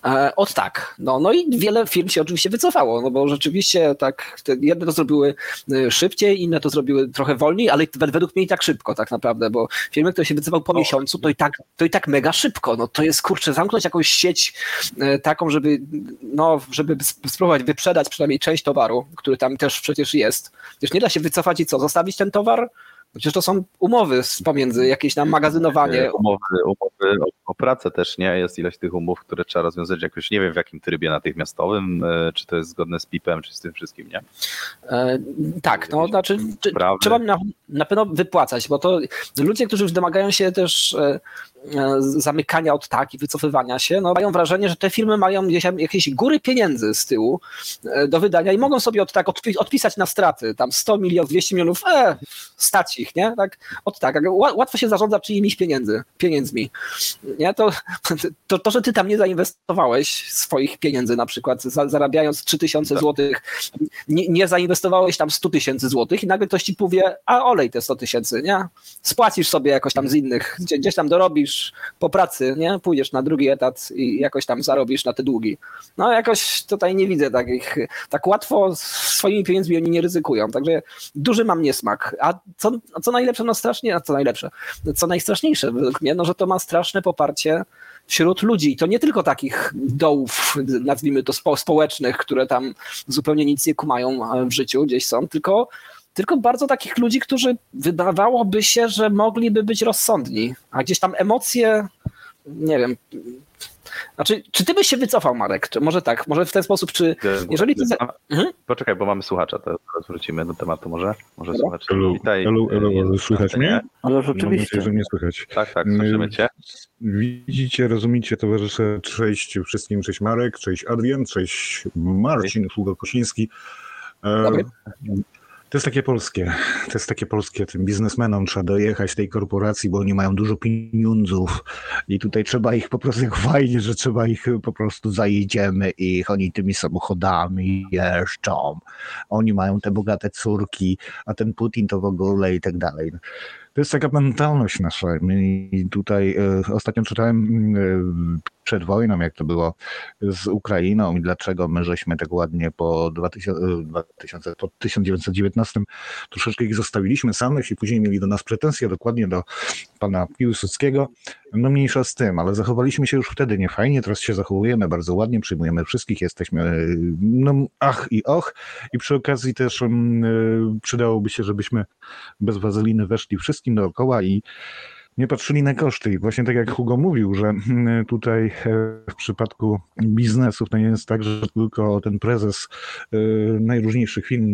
Speaker 3: E, Od tak. No, no i wiele firm się oczywiście wycofało, no bo rzeczywiście tak, jedne to zrobiły y, szybciej, inne to zrobiły trochę wolniej, ale wed- według mnie i tak szybko tak naprawdę, bo firmy, które się wycofał po miesiącu, to i tak, to i tak mega szybko. No to jest kurczę, zamknąć jakąś sieć e, taką, żeby, no, żeby sp- spróbować wyprzedać przynajmniej część towaru, który tam też przecież jest. Przecież nie da się wycofać i co, zostawić ten towar? Przecież to są umowy pomiędzy, jakieś tam magazynowanie.
Speaker 2: E, Umowy, umowy o, o pracę też nie, jest ileś tych umów, które trzeba rozwiązać jakoś, nie wiem w jakim trybie natychmiastowym, e, czy to jest zgodne z PIP-em, czy z tym wszystkim, nie?
Speaker 3: E, tak, no znaczy czy, trzeba na, na pewno wypłacać, bo to ludzie, którzy już domagają się też e, zamykania od tak i wycofywania się, no mają wrażenie, że te firmy mają jakieś góry pieniędzy z tyłu e, do wydania i mogą sobie od tak odpi- odpisać na straty, tam 100 milionów, 200 milionów, e, stać ich, nie? Tak, od tak, łatwo się zarządza czyimiś pieniędzy, pieniędzmi, nie? To, to, to, że ty tam nie zainwestowałeś swoich pieniędzy na przykład, za, zarabiając 3000
Speaker 2: Tak.
Speaker 3: złotych nie, nie zainwestowałeś tam 100 tysięcy złotych i nagle ktoś ci powie, a olej te 100 tysięcy, nie? Spłacisz sobie jakoś tam z innych, gdzie, gdzieś tam dorobisz po pracy, nie? Pójdziesz na drugi etat i jakoś tam zarobisz na te długi. No jakoś tutaj nie widzę takich, tak łatwo swoimi pieniędzmi oni nie ryzykują, także duży mam niesmak. A co, co najlepsze, no strasznie, a co najlepsze, co najstraszniejsze według mnie, no że to ma straszne poparcie wśród ludzi. I to nie tylko takich dołów, nazwijmy to spo, społecznych, które tam zupełnie nic nie kumają w życiu, gdzieś są, tylko, tylko bardzo takich ludzi, którzy wydawałoby się, że mogliby być rozsądni, a gdzieś tam emocje, nie wiem. Znaczy, czy ty byś się wycofał, Marek? Czy może tak, może w ten sposób, czy jeżeli ty...
Speaker 2: A,
Speaker 3: Mhm.
Speaker 2: Poczekaj, bo mamy słuchacza, to teraz wrócimy do tematu może. Może
Speaker 3: Dobra.
Speaker 2: słuchacz.
Speaker 6: Elu,
Speaker 2: Witaj.
Speaker 6: elu, elu,
Speaker 2: Jest-
Speaker 6: elu, słychać mnie?
Speaker 4: Ale
Speaker 6: Mam
Speaker 4: rzeczywiście.
Speaker 6: nadzieję, że mnie słychać.
Speaker 2: Tak, tak, słyszymy cię.
Speaker 6: Widzicie, rozumiecie, towarzysze, cześć wszystkim, cześć Marek, cześć Adrian, cześć Marcin Hugo-Kosiński. E,
Speaker 3: Dobry.
Speaker 6: To jest takie polskie, to jest takie polskie, tym biznesmenom trzeba dojechać tej korporacji, bo oni mają dużo pieniądzów i tutaj trzeba ich po prostu, jak fajnie, że trzeba ich po prostu zajedziemy ich, oni tymi samochodami jeżdżą, oni mają te bogate córki, a ten Putin to w ogóle i tak dalej. To jest taka mentalność nasza. I tutaj e, ostatnio czytałem e, przed wojną, jak to było z Ukrainą i dlaczego my żeśmy tak ładnie po 2000, e, 2000, po 1919 troszeczkę ich zostawiliśmy samych i później mieli do nas pretensje, dokładnie do pana Piłsudskiego. No mniejsza z tym, ale zachowaliśmy się już wtedy niefajnie, teraz się zachowujemy bardzo ładnie, przyjmujemy wszystkich, jesteśmy e, no ach i och. I przy okazji też mm, e, przydałoby się, żebyśmy bez wazeliny weszli wszystkim dookoła i nie patrzyli na koszty. I właśnie tak jak Hugo mówił, że mm, tutaj e, w przypadku biznesów to nie jest tak, że tylko ten prezes e, najróżniejszych firm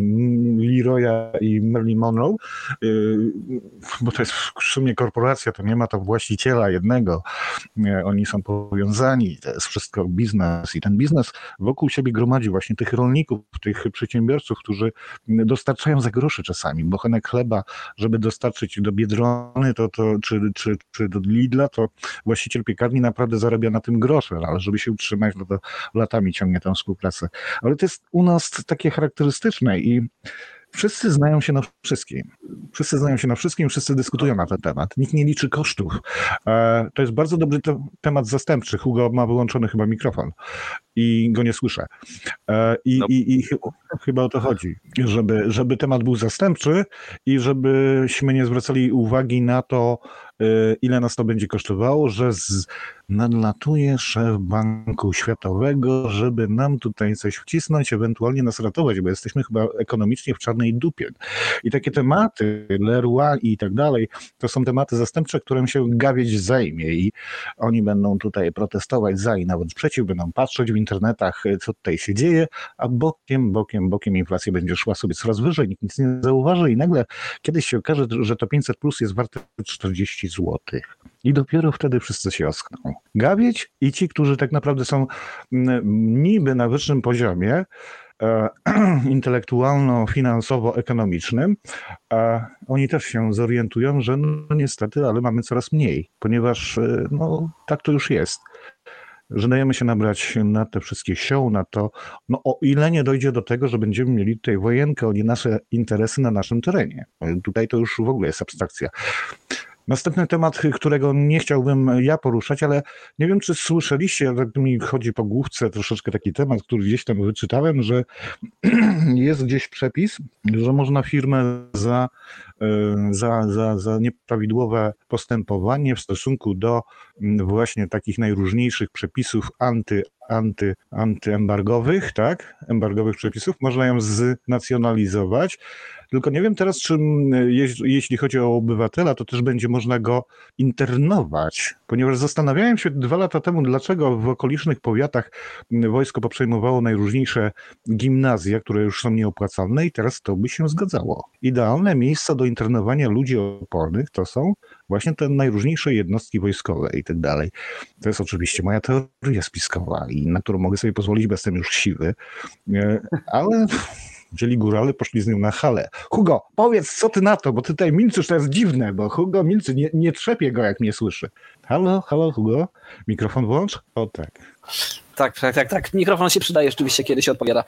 Speaker 6: Leroya i Marilyn Monroe, e, bo to jest w sumie korporacja, to nie ma to właściciela jednego. Oni są powiązani, to jest wszystko biznes i ten biznes wokół siebie gromadzi właśnie tych rolników, tych przedsiębiorców, którzy dostarczają za groszy czasami, bochenek chleba, żeby dostarczyć do Biedrony to, to, czy, czy, czy do Lidla, to właściciel piekarni naprawdę zarabia na tym grosze, ale żeby się utrzymać, no to latami ciągnie tę współpracę. Ale to jest u nas takie charakterystyczne i Wszyscy znają się na wszystkim. Wszyscy znają się na wszystkim, wszyscy dyskutują na ten temat. Nikt nie liczy kosztów. E, To jest bardzo dobry te, temat zastępczy. Hugo ma wyłączony chyba mikrofon i go nie słyszę. E, I,
Speaker 2: No.
Speaker 6: i, i chy- chyba o to chodzi, żeby, żeby temat był zastępczy i żebyśmy nie zwracali uwagi na to, ile nas to będzie kosztowało, że z, nadlatuje szef Banku Światowego, żeby nam tutaj coś wcisnąć, ewentualnie nas ratować, bo jesteśmy chyba ekonomicznie w czarnej dupie. I takie tematy, Leroy i tak dalej, to są tematy zastępcze, którym się gawieć zajmie i oni będą tutaj protestować za i nawet przeciw, będą patrzeć w internetach, co tutaj się dzieje, a bokiem, bokiem, bokiem inflacja będzie szła sobie coraz wyżej, nikt nic nie zauważy i nagle kiedyś się okaże, że to 500 plus jest warte 40 zł. I dopiero wtedy wszyscy się oskną. Gawieć i ci, którzy tak naprawdę są mm, niby na wyższym poziomie, e, intelektualno-finansowo-ekonomicznym, oni też się zorientują, że no niestety, ale mamy coraz mniej, ponieważ e, no, tak to już jest. Że dajemy się nabrać na te wszystkie sioł, na to, no o ile nie dojdzie do tego, że będziemy mieli tutaj wojenkę o nie nasze interesy na naszym terenie. Tutaj to już w ogóle jest abstrakcja. Następny temat, którego nie chciałbym ja poruszać, ale nie wiem, czy słyszeliście, tak mi chodzi po główce troszeczkę taki temat, który gdzieś tam wyczytałem, że jest gdzieś przepis, że można firmę za, e, za, za, za nieprawidłowe postępowanie w stosunku do mm, właśnie takich najróżniejszych przepisów anty, anty, antyembargowych, tak? Embargowych przepisów, można ją znacjonalizować Tylko nie wiem teraz, czy jeś- jeśli chodzi o obywatela, to też będzie można go internować, ponieważ zastanawiałem się dwa lata temu, dlaczego w okolicznych powiatach wojsko poprzejmowało najróżniejsze gimnazja, które już są nieopłacalne i teraz to by się zgadzało. Idealne miejsca do internowania ludzi opornych to są właśnie te najróżniejsze jednostki wojskowe i tak dalej. To jest oczywiście moja teoria spiskowa i na którą mogę sobie pozwolić, bo jestem już siwy, E, ale wzięli górale, poszli z nią na halę. Hugo, powiedz, co ty na to, bo ty tutaj milczysz, to jest dziwne, bo Hugo milczy, nie, nie trzepie go, jak mnie słyszy. Halo, halo, Hugo? Mikrofon włącz? O tak.
Speaker 3: Tak, tak, tak, tak. Mikrofon się przydaje rzeczywiście, kiedy się odpowiada.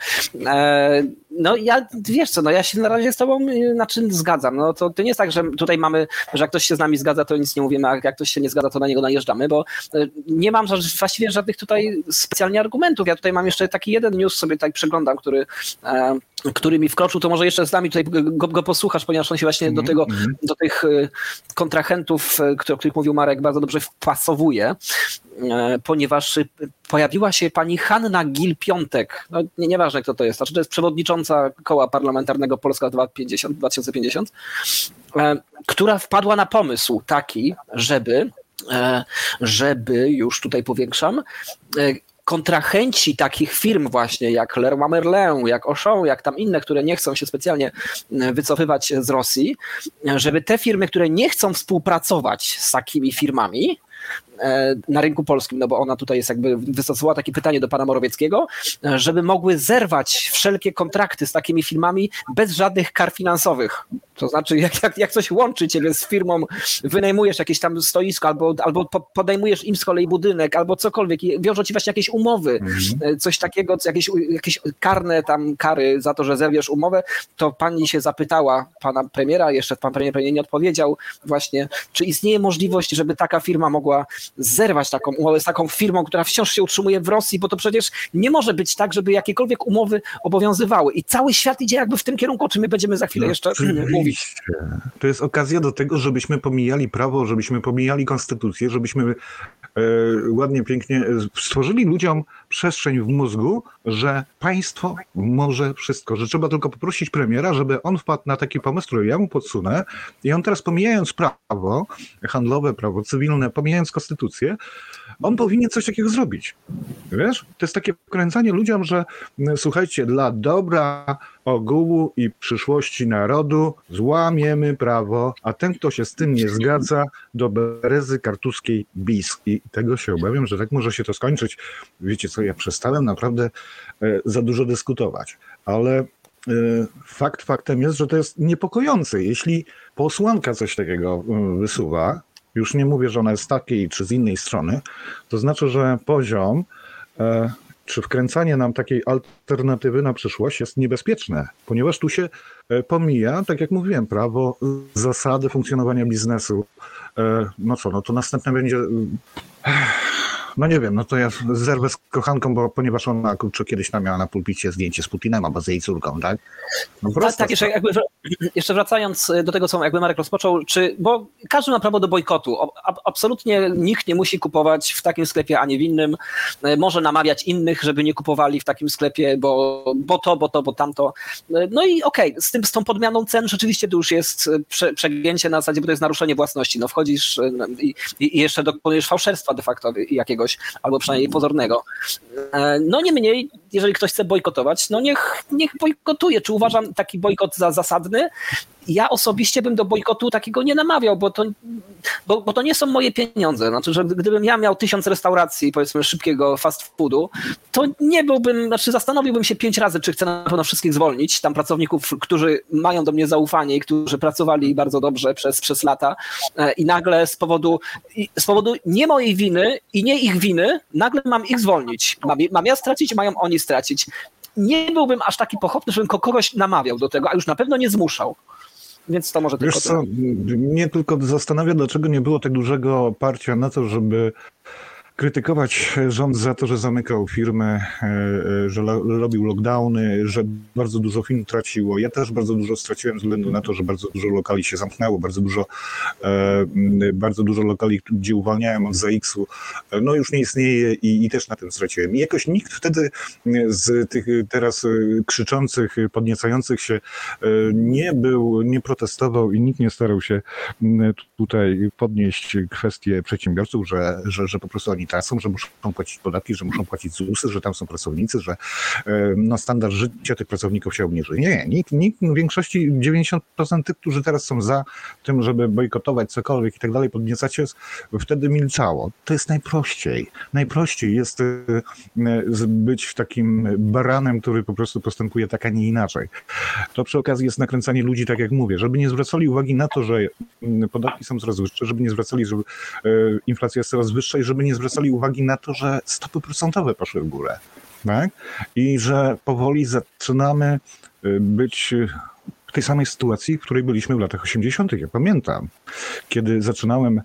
Speaker 3: E, no ja, wiesz co, no ja się na razie z tobą y, na czym zgadzam. No to, to nie jest tak, że tutaj mamy, że jak ktoś się z nami zgadza, to nic nie mówimy, a jak ktoś się nie zgadza, to na niego najeżdżamy, bo y, nie mam właściwie żadnych tutaj specjalnie argumentów. Ja tutaj mam jeszcze taki jeden news sobie tak przeglądam, który, e, który mi wkroczył, to może jeszcze z nami tutaj go, go posłuchasz, ponieważ on się właśnie do tego, do tych y, kontrahentów, y, o których mówił Marek, bardzo dobrze wpasowuje, e, ponieważ y, pojawiła się pani Hanna Gil-Piątek. No, nie, nieważne, kto to jest. Znaczy, to jest przewodnicząca koła parlamentarnego Polska 2050, 2050 e, która wpadła na pomysł taki, żeby, e, żeby już tutaj powiększam, e, kontrahenci takich firm właśnie jak Leroy Merlin, jak Auchan, jak tam inne, które nie chcą się specjalnie e, wycofywać z Rosji, e, żeby te firmy, które nie chcą współpracować z takimi firmami, e, na rynku polskim, no bo ona tutaj jest jakby wystosowała takie pytanie do pana Morawieckiego, e, żeby mogły zerwać wszelkie kontrakty z takimi firmami bez żadnych kar finansowych. To znaczy, jak, jak, jak coś łączy ciebie z firmą, wynajmujesz jakieś tam stoisko, albo, albo po- podejmujesz im z kolei budynek, albo cokolwiek, i wiążą ci właśnie jakieś umowy, e, coś takiego, jakieś, jakieś karne tam kary za to, że zerwiesz umowę, to pani się zapytała pana premiera, jeszcze pan premier pewnie nie odpowiedział właśnie, czy istnieje możliwość, żeby taka firma mogła zerwać taką umowę z taką firmą, która wciąż się utrzymuje w Rosji, bo to przecież nie może być tak, żeby jakiekolwiek umowy obowiązywały. I cały świat idzie jakby w tym kierunku, o czym my będziemy za chwilę jeszcze mówić.
Speaker 6: Oczywiście. To jest okazja do tego, żebyśmy pomijali prawo, żebyśmy pomijali konstytucję, żebyśmy e, ładnie, pięknie stworzyli ludziom przestrzeń w mózgu, że państwo może wszystko, że trzeba tylko poprosić premiera, żeby on wpadł na taki pomysł, który ja mu podsunę i on teraz pomijając prawo handlowe, prawo cywilne, pomijając konstytucję, on powinien coś takiego zrobić. Wiesz? To jest takie wkręcanie ludziom, że m, słuchajcie, dla dobra ogółu i przyszłości narodu złamiemy prawo, a ten, kto się z tym nie zgadza, do berezy kartuskiej bis. I tego się obawiam, że tak może się to skończyć. Wiecie co, ja przestałem naprawdę e, za dużo dyskutować, ale e, fakt faktem jest, że to jest niepokojące. Jeśli posłanka coś takiego e, wysuwa, już nie mówię, że ona jest z takiej czy z innej strony, to znaczy, że poziom czy wkręcanie nam takiej alternatywy na przyszłość jest niebezpieczne, ponieważ tu się pomija, tak jak mówiłem, prawo, zasady funkcjonowania biznesu. No co, no to następne będzie. No nie wiem, no to ja zerwę z kochanką, bo ponieważ ona kurczę, kiedyś tam miała na pulpicie zdjęcie z Putinem albo z jej córką, tak? No prosta
Speaker 3: tak jeszcze, jakby, jeszcze wracając do tego, co jakby Marek rozpoczął, czy, bo każdy ma prawo do bojkotu. Absolutnie nikt nie musi kupować w takim sklepie, a nie w innym. E, Może namawiać innych, żeby nie kupowali w takim sklepie, bo, bo to, bo to, bo tamto. E, No i okej, z tym, z tą podmianą cen rzeczywiście to już jest e, prze, przegięcie na zasadzie, bo to jest naruszenie własności. No wchodzisz e, i, i jeszcze dokonujesz fałszerstwa de facto albo przynajmniej pozornego. E, No niemniej, jeżeli ktoś chce bojkotować, no niech, niech bojkotuje. Czy uważam taki bojkot za zasadny? Ja osobiście bym do bojkotu takiego nie namawiał, bo to, bo, bo to nie są moje pieniądze. Znaczy, że gdybym ja miał tysiąc restauracji, powiedzmy szybkiego fast foodu, to nie byłbym, znaczy zastanowiłbym się pięć razy, czy chcę na pewno wszystkich zwolnić, tam pracowników, którzy mają do mnie zaufanie i którzy pracowali bardzo dobrze przez, przez lata e, i nagle z powodu, z powodu nie mojej winy i nie ich winy, nagle mam ich zwolnić. Mam, mam ja stracić, mają oni stracić. Nie byłbym aż taki pochopny, żebym ko- kogoś namawiał do tego, a już na pewno nie zmuszał. Więc to może tylko
Speaker 6: Wiesz co, mnie tylko zastanawia, dlaczego nie było tak dużego oparcia na to, żeby krytykować rząd za to, że zamykał firmy, e, e, że robił lockdowny, że bardzo dużo firm traciło. Ja też bardzo dużo straciłem ze względu na to, że bardzo dużo lokali się zamknęło, bardzo dużo, e, bardzo dużo lokali, gdzie uwalniałem od ZX-u, no już nie istnieje i, i też na tym straciłem. I jakoś nikt wtedy z tych teraz krzyczących, podniecających się nie był, nie protestował i nikt nie starał się tutaj podnieść kwestię przedsiębiorców, że, że, że po prostu oni tracą, że muszą płacić podatki, że muszą płacić ZUSy, że tam są pracownicy, że e, no, standard życia tych pracowników się obniży. Nie, nikt, nikt w większości 90% tych, którzy teraz są za tym, żeby bojkotować cokolwiek i tak dalej, podniecać się, wtedy milczało. To jest najprościej. Najprościej jest e, być takim baranem, który po prostu postępuje tak, a nie inaczej. To przy okazji jest nakręcanie ludzi, tak jak mówię, żeby nie zwracali uwagi na to, że mm, podatki są coraz wyższe, żeby nie zwracali, że e, inflacja jest coraz wyższa i żeby nie zwracali uwagi na to, że stopy procentowe poszły w górę. Tak? I że powoli zaczynamy e, być e, w tej samej sytuacji, w której byliśmy w latach 80. Ja pamiętam, kiedy zaczynałem y,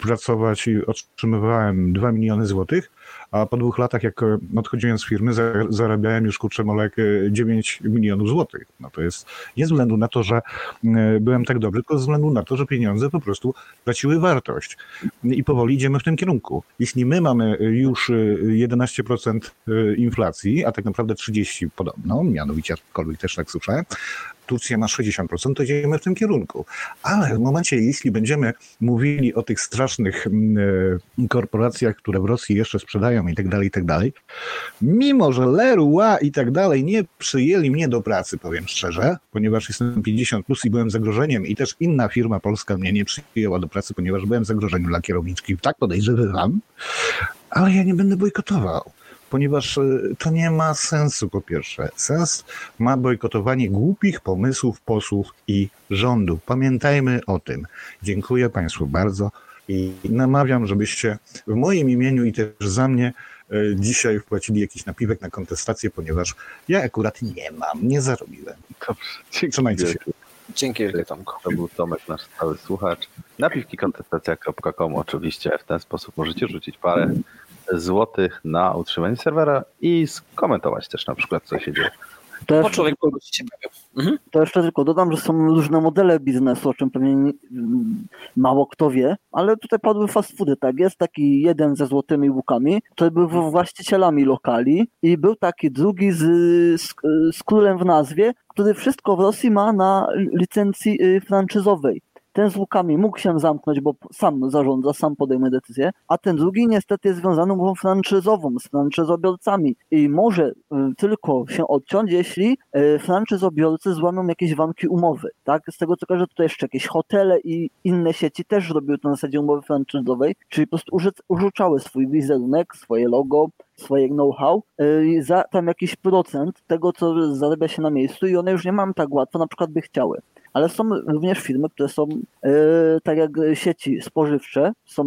Speaker 6: pracować i otrzymywałem 2 miliony złotych, a po dwóch latach, jak e, odchodziłem z firmy, za- zarabiałem już kurczę molek e, 9 milionów złotych. No to jest nie ze względu na to, że e, byłem tak dobry, tylko ze względu na to, że pieniądze po prostu traciły wartość. I powoli idziemy w tym kierunku. Jeśli my mamy już e, 11% e, inflacji, a tak naprawdę 30% podobno, mianowicie aczkolwiek też tak słyszałem, Turcja ma 60%, to idziemy w tym kierunku. Ale w momencie, jeśli będziemy mówili o tych strasznych mm, e, korporacjach, które w Rosji jeszcze sprzedają i tak dalej, i tak dalej, mimo że Leroy i tak dalej nie przyjęli mnie do pracy, powiem szczerze, ponieważ jestem 50 plus i byłem zagrożeniem i też inna firma polska mnie nie przyjęła do pracy, ponieważ byłem zagrożeniem dla kierowniczki, tak podejrzewam, ale ja nie będę bojkotował. Ponieważ e, to nie ma sensu, po pierwsze. Sens ma bojkotowanie głupich pomysłów posłów i rządu. Pamiętajmy o tym. Dziękuję Państwu bardzo i namawiam, żebyście w moim imieniu i też za mnie e, dzisiaj wpłacili jakiś napiwek na kontestację, ponieważ ja akurat nie mam, nie zarobiłem.
Speaker 2: Dobrze,
Speaker 6: Trzymajcie się.
Speaker 3: Dzięki wielkie Tomku.
Speaker 2: To był Tomek, nasz stały słuchacz. Napiwki kontestacja.com oczywiście. W ten sposób możecie rzucić parę złotych na utrzymanie serwera i skomentować też na przykład, co się dzieje.
Speaker 4: To
Speaker 3: Po
Speaker 4: jeszcze,
Speaker 3: się bawią. Mhm.
Speaker 4: to jeszcze tylko dodam, że są różne modele biznesu, o czym pewnie nie- mało kto wie, ale tutaj padły fast foody, tak? Jest taki jeden ze złotymi łukami, który był właścicielami lokali i był taki drugi z, z, z królem w nazwie, który wszystko w Rosji ma na licencji y, franczyzowej. Ten z łukami mógł się zamknąć, bo sam zarządza, sam podejmuje decyzję, a ten drugi niestety jest związany umową franczyzową z franczyzobiorcami i może y, tylko się odciąć, jeśli y, franczyzobiorcy złamią jakieś warunki umowy. Tak? Z tego co kojarzę, tutaj jeszcze jakieś hotele i inne sieci też robiły to na zasadzie umowy franczyzowej, czyli po prostu uży- użyczały swój wizerunek, swoje logo, swoje know-how y, za tam jakiś procent tego, co zarabia się na miejscu i one już nie mam tak łatwo, na przykład by chciały ale są również firmy, które są e, tak jak sieci spożywcze, są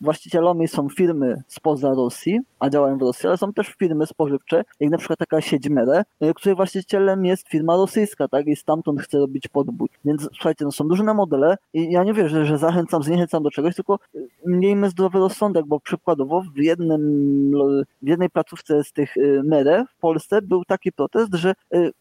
Speaker 4: właścicielami są firmy spoza Rosji, a działają w Rosji, ale są też firmy spożywcze, jak na przykład taka sieć Mere, e, której właścicielem jest firma rosyjska, tak, i stamtąd chce robić podbój. Więc słuchajcie, no są różne modele i ja nie wierzę, że zachęcam, zniechęcam do czegoś, tylko miejmy zdrowy rozsądek, bo przykładowo w jednym, w jednej placówce z tych e, Mere w Polsce był taki protest, że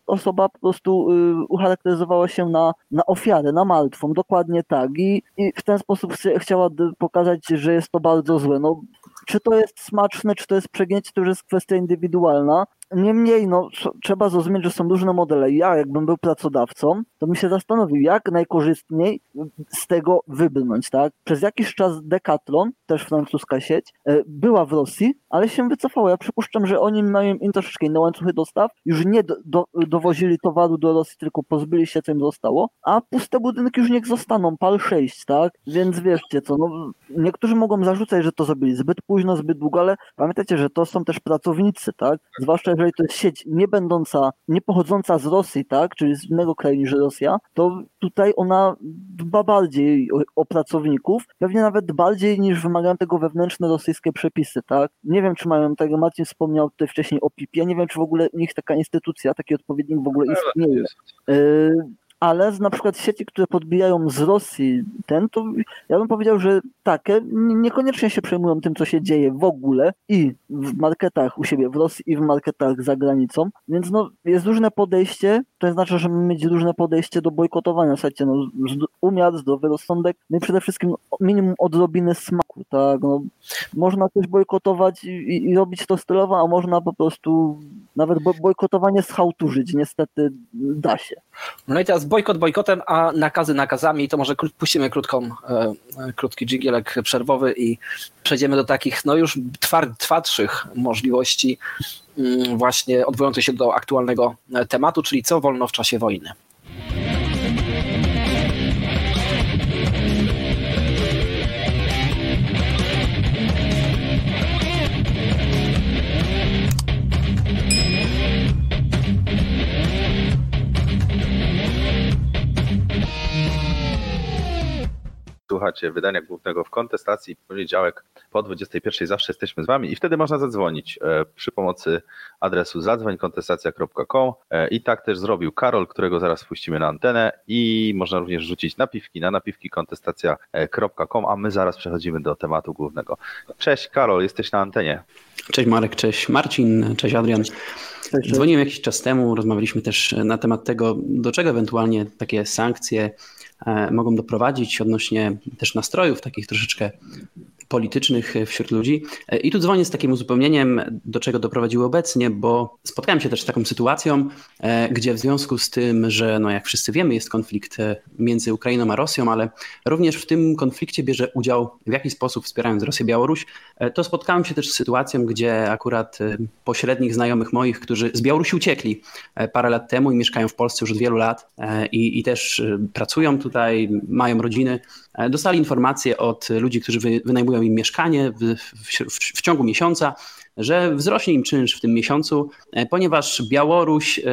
Speaker 4: osoba po prostu ucharakteryzowała się na, na ofiarę, na martwą, dokładnie tak. I, i w ten sposób chce- chciała pokazać, że jest to bardzo złe. No, czy to jest smaczne, czy to jest przegięcie, to już jest kwestia indywidualna. Niemniej, no, tr- trzeba zrozumieć, że są różne modele. Ja, jakbym był pracodawcą, to bym się zastanowił, jak najkorzystniej z tego wybrnąć, tak? Przez jakiś czas Decathlon, też francuska sieć, e, była w Rosji, ale się wycofała. Ja przypuszczam, że oni mają im troszeczkę inne łańcuchy dostaw, już nie do, do, dowozili towaru do Rosji, tylko pozbyli się, co im zostało, a puste budynki już niech zostaną, pal 6, tak? Więc wierzcie co, no, niektórzy mogą zarzucać, że to zrobili zbyt późno, zbyt długo, ale pamiętajcie, że to są też pracownicy, tak? Zwłaszcza jeżeli to jest sieć nie będąca, nie pochodząca z Rosji, tak? Czyli z innego kraju niż Rosja, to tutaj ona dba bardziej o, o pracowników, pewnie nawet bardziej niż wymagają tego wewnętrzne rosyjskie przepisy, tak? Nie wiem, czy mają, tak jak Marcin wspomniał tutaj wcześniej o PIP-ie, nie wiem, czy w ogóle u nich taka instytucja, taki odpowiednik w ogóle istnieje. Yy, ale z na przykład sieci, które podbijają z Rosji ten, to ja bym powiedział, że takie niekoniecznie się przejmują tym, co się dzieje w ogóle i w marketach u siebie w Rosji i w marketach za granicą, więc no jest różne podejście, to znaczy, że mieć różne podejście do bojkotowania, słuchajcie, no umiar, zdrowy rozsądek, no i przede wszystkim minimum odrobiny smaku, tak, no. Można coś bojkotować i, i robić to stylowo, a można po prostu nawet bojkotowanie schałturzyć, niestety da się.
Speaker 3: No i teraz bojkot bojkotem, a nakazy nakazami, to może puścimy krótką, e, krótki dżingielek przerwowy i przejdziemy do takich no już twardszych możliwości mm, właśnie odwołujących się do aktualnego tematu, czyli co wolno w czasie wojny.
Speaker 2: Słuchacie wydania głównego w kontestacji poniedziałek po 21 zawsze jesteśmy z wami i wtedy można zadzwonić e, przy pomocy adresu zadzwońkontestacja.com e, i tak też zrobił Karol, którego zaraz wpuścimy na antenę i można również rzucić napiwki na napiwki kontestacja.com, a my zaraz przechodzimy do tematu głównego. Cześć Karol, jesteś na antenie.
Speaker 7: Cześć Marek, cześć Marcin, cześć Adrian. Dzwoniłem jakiś czas temu, rozmawialiśmy też na temat tego, do czego ewentualnie takie sankcje mogą doprowadzić odnośnie też nastrojów takich troszeczkę politycznych wśród ludzi. E, I tu dzwonię z takim uzupełnieniem, do czego doprowadziły obecnie, bo spotkałem się też z taką sytuacją, e, gdzie w związku z tym, że no jak wszyscy wiemy, jest konflikt między Ukrainą a Rosją, ale również w tym konflikcie bierze udział w jakiś sposób wspierając Rosję Białoruś, to spotkałem się też z sytuacją, gdzie akurat pośrednich znajomych moich, którzy z Białorusi uciekli parę lat temu i mieszkają w Polsce już od wielu lat i, i też pracują tu tutaj mają rodziny, e, dostali informacje od ludzi, którzy wynajmują im mieszkanie w, w, w ciągu miesiąca, że wzrośnie im czynsz w tym miesiącu, e, ponieważ Białoruś, e,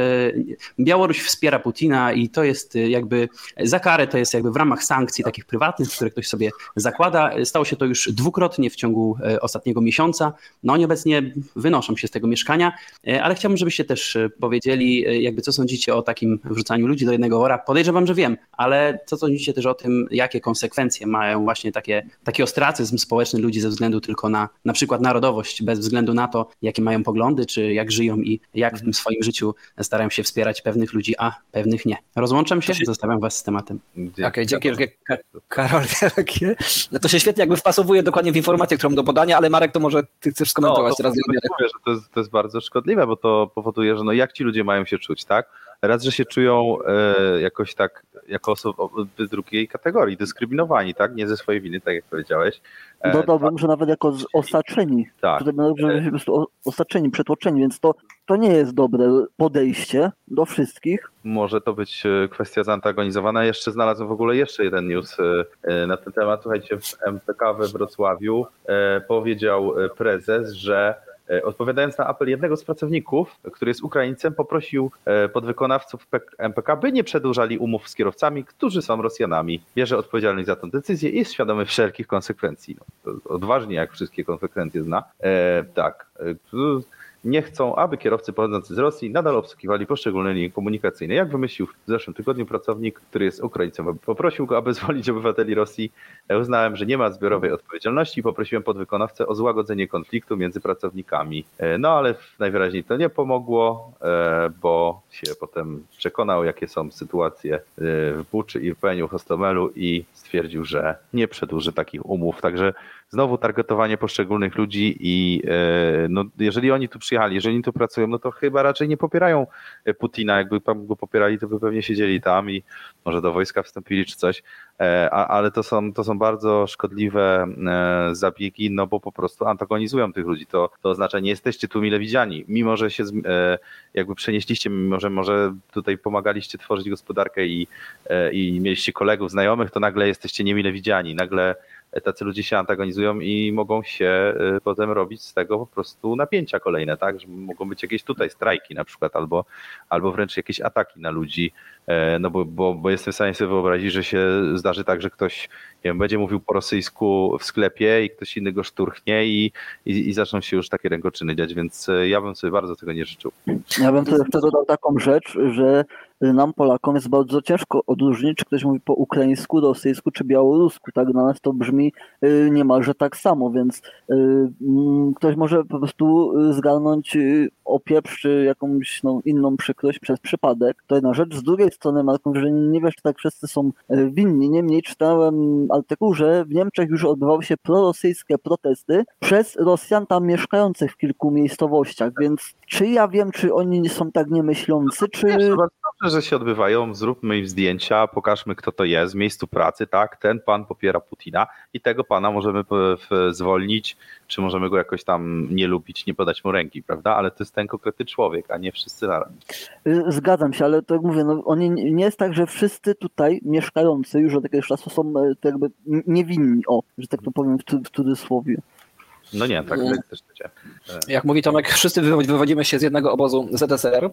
Speaker 7: Białoruś wspiera Putina i to jest e, jakby za karę, to jest jakby w ramach sankcji takich prywatnych, które ktoś sobie zakłada. Stało się to już dwukrotnie w ciągu ostatniego miesiąca. No oni obecnie wynoszą się z tego mieszkania, ale chciałbym, żebyście też powiedzieli, jakby co sądzicie o takim wrzucaniu ludzi do jednego wora. Podejrzewam, że wiem, ale co sądzicie też o tym, jakie konsekwencje mają właśnie takie, taki ostracyzm społeczny ludzi ze względu tylko na na przykład narodowość, bez względu na to, jakie mają poglądy, czy jak żyją i jak w tym swoim życiu starają się wspierać pewnych ludzi, a pewnych nie. Rozłączam się, zostawiam was z tematem.
Speaker 3: Okej, okay, dzięki Karol. No to się świetnie jakby wpasowuje dokładnie w informację, którą do podania, ale Marek, to może ty chcesz skomentować no, teraz.
Speaker 2: Mówię, że to jest, to jest bardzo szkodliwe, bo to powoduje, że no jak ci ludzie mają się czuć, tak? Raz, że się czują e, jakoś tak, jako osoby z drugiej kategorii, dyskryminowani, tak? Nie ze swojej winy, tak jak powiedziałeś.
Speaker 4: E, Dodałbym, że nawet jako osaczeni. Tak. Tutaj że po prostu osaczeni, przetłoczeni, więc to, to nie jest dobre podejście do wszystkich.
Speaker 2: Może to być e, kwestia zantagonizowana. Jeszcze znalazłem w ogóle jeszcze jeden news e, na ten temat. Słuchajcie, w MPK we Wrocławiu powiedział prezes, że E, odpowiadając na apel jednego z pracowników, który jest Ukraińcem, poprosił e, podwykonawców MPK, by nie przedłużali umów z kierowcami, którzy są Rosjanami. Bierze odpowiedzialność za tę decyzję i jest świadomy wszelkich konsekwencji. No, odważnie, jak wszystkie konsekwencje zna. E, tak. Nie chcą, aby kierowcy pochodzący z Rosji nadal obsługiwali poszczególne linie komunikacyjne. Jak wymyślił w zeszłym tygodniu pracownik, który jest Ukraińcem, poprosił go, aby zwolnić obywateli Rosji. Uznałem, że nie ma zbiorowej odpowiedzialności i poprosiłem podwykonawcę o złagodzenie konfliktu między pracownikami. E, no ale najwyraźniej to nie pomogło, e, bo się potem przekonał, jakie są sytuacje e, w Buczy i w Peniu Hostomelu i stwierdził, że nie przedłuży takich umów. Także znowu targetowanie poszczególnych ludzi i e, no, jeżeli oni tu przyjechali, jeżeli oni tu pracują, no to chyba raczej nie popierają e, Putina. Jakby tam go popierali, to by pewnie siedzieli tam i może do wojska wstąpili czy coś. E, ale to są, to są bardzo szkodliwe zabiegi, no bo po prostu antagonizują tych ludzi. To, to oznacza, nie jesteście tu mile widziani. Mimo, że się jakby przenieśliście, mimo, że może tutaj pomagaliście tworzyć gospodarkę i, i mieliście kolegów, znajomych, to nagle jesteście niemile widziani. Nagle tacy ludzie się antagonizują i mogą się y, potem robić z tego po prostu napięcia kolejne, tak? Że mogą być jakieś tutaj strajki na przykład, albo, albo wręcz jakieś ataki na ludzi, e, no bo, bo, bo jestem w stanie sobie wyobrazić, że się zdarzy tak, że ktoś wiem, będzie mówił po rosyjsku w sklepie i ktoś inny go szturchnie i, i, i zaczną się już takie rękoczyny dziać, więc e, ja bym sobie bardzo tego nie życzył.
Speaker 4: Ja bym tu jeszcze dodał taką rzecz, że nam Polakom jest bardzo ciężko odróżnić, czy ktoś mówi po ukraińsku, rosyjsku czy białorusku. Tak dla nas to brzmi y, niemalże tak samo, więc y, mm, ktoś może po prostu zgarnąć opieprz czy jakąś no, inną przykrość przez przypadek. To jedna rzecz. Z drugiej strony, Marku, że nie wiesz, czy tak wszyscy są winni. Niemniej czytałem artykuł, że w Niemczech już odbywały się prorosyjskie protesty przez Rosjan tam mieszkających w kilku miejscowościach, więc czy ja wiem, czy oni są tak niemyślący, czy...
Speaker 2: Dobrze, że się odbywają, zróbmy im zdjęcia, pokażmy kto to jest w miejscu pracy, tak, ten pan popiera Putina i tego pana możemy zwolnić, czy możemy go jakoś tam nie lubić, nie podać mu ręki, prawda, ale to jest ten konkretny człowiek, a nie wszyscy naraz.
Speaker 4: Y, zgadzam się, ale to jak mówię, no, oni nie jest tak, że wszyscy tutaj mieszkający już od jakiegoś czasu są e, jakby niewinni, o, że tak to powiem w, cudzysłowie.
Speaker 2: No nie, tak, też będzie.
Speaker 3: Jak mówi Tomek, wszyscy wywodzimy się z jednego obozu ZSR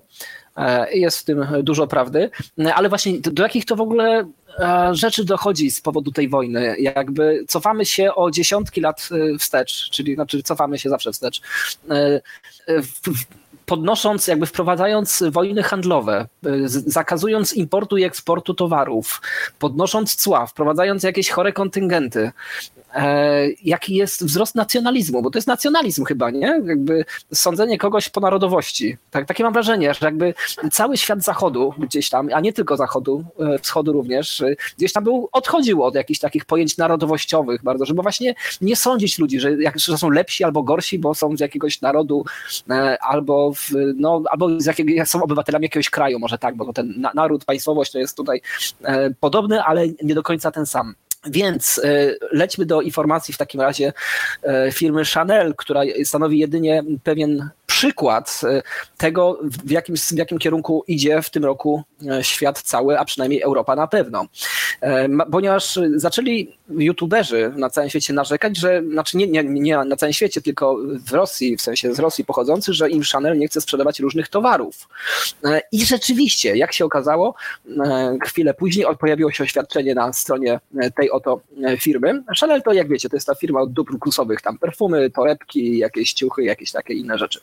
Speaker 3: e, jest w tym dużo prawdy, ale właśnie do jakich to w ogóle e, rzeczy dochodzi z powodu tej wojny? Jakby cofamy się o dziesiątki lat e, wstecz, czyli znaczy cofamy się zawsze wstecz podnosząc, jakby wprowadzając wojny handlowe, zakazując importu i eksportu towarów, podnosząc cła, wprowadzając jakieś chore kontyngenty, jaki jest wzrost nacjonalizmu, bo to jest nacjonalizm chyba, nie? Jakby sądzenie kogoś po narodowości. Tak, takie mam wrażenie, że jakby cały świat zachodu gdzieś tam, a nie tylko zachodu, e, wschodu również, e, gdzieś tam był, odchodził od jakichś takich pojęć narodowościowych bardzo, żeby właśnie nie sądzić ludzi, że, jak, że są lepsi albo gorsi, bo są z jakiegoś narodu albo w, no, albo z jakiego, są obywatelami jakiegoś kraju, może tak, bo ten naród, państwowość to jest tutaj e, podobny, ale nie do końca ten sam. Więc e, lećmy do informacji w takim razie e, firmy Chanel, która stanowi jedynie pewien przykład e, tego, w jakim, w jakim kierunku idzie w tym roku e, świat cały, a przynajmniej Europa na pewno. E, ponieważ zaczęli youtuberzy na całym świecie narzekać, że, znaczy nie, nie, nie na całym świecie, tylko w Rosji, w sensie z Rosji pochodzący, że im Chanel nie chce sprzedawać różnych towarów. I rzeczywiście, jak się okazało, chwilę później pojawiło się oświadczenie na stronie tej oto firmy. Chanel to, jak wiecie, to jest ta firma od dóbr luksusowych, tam perfumy, torebki, jakieś ciuchy, jakieś takie inne rzeczy.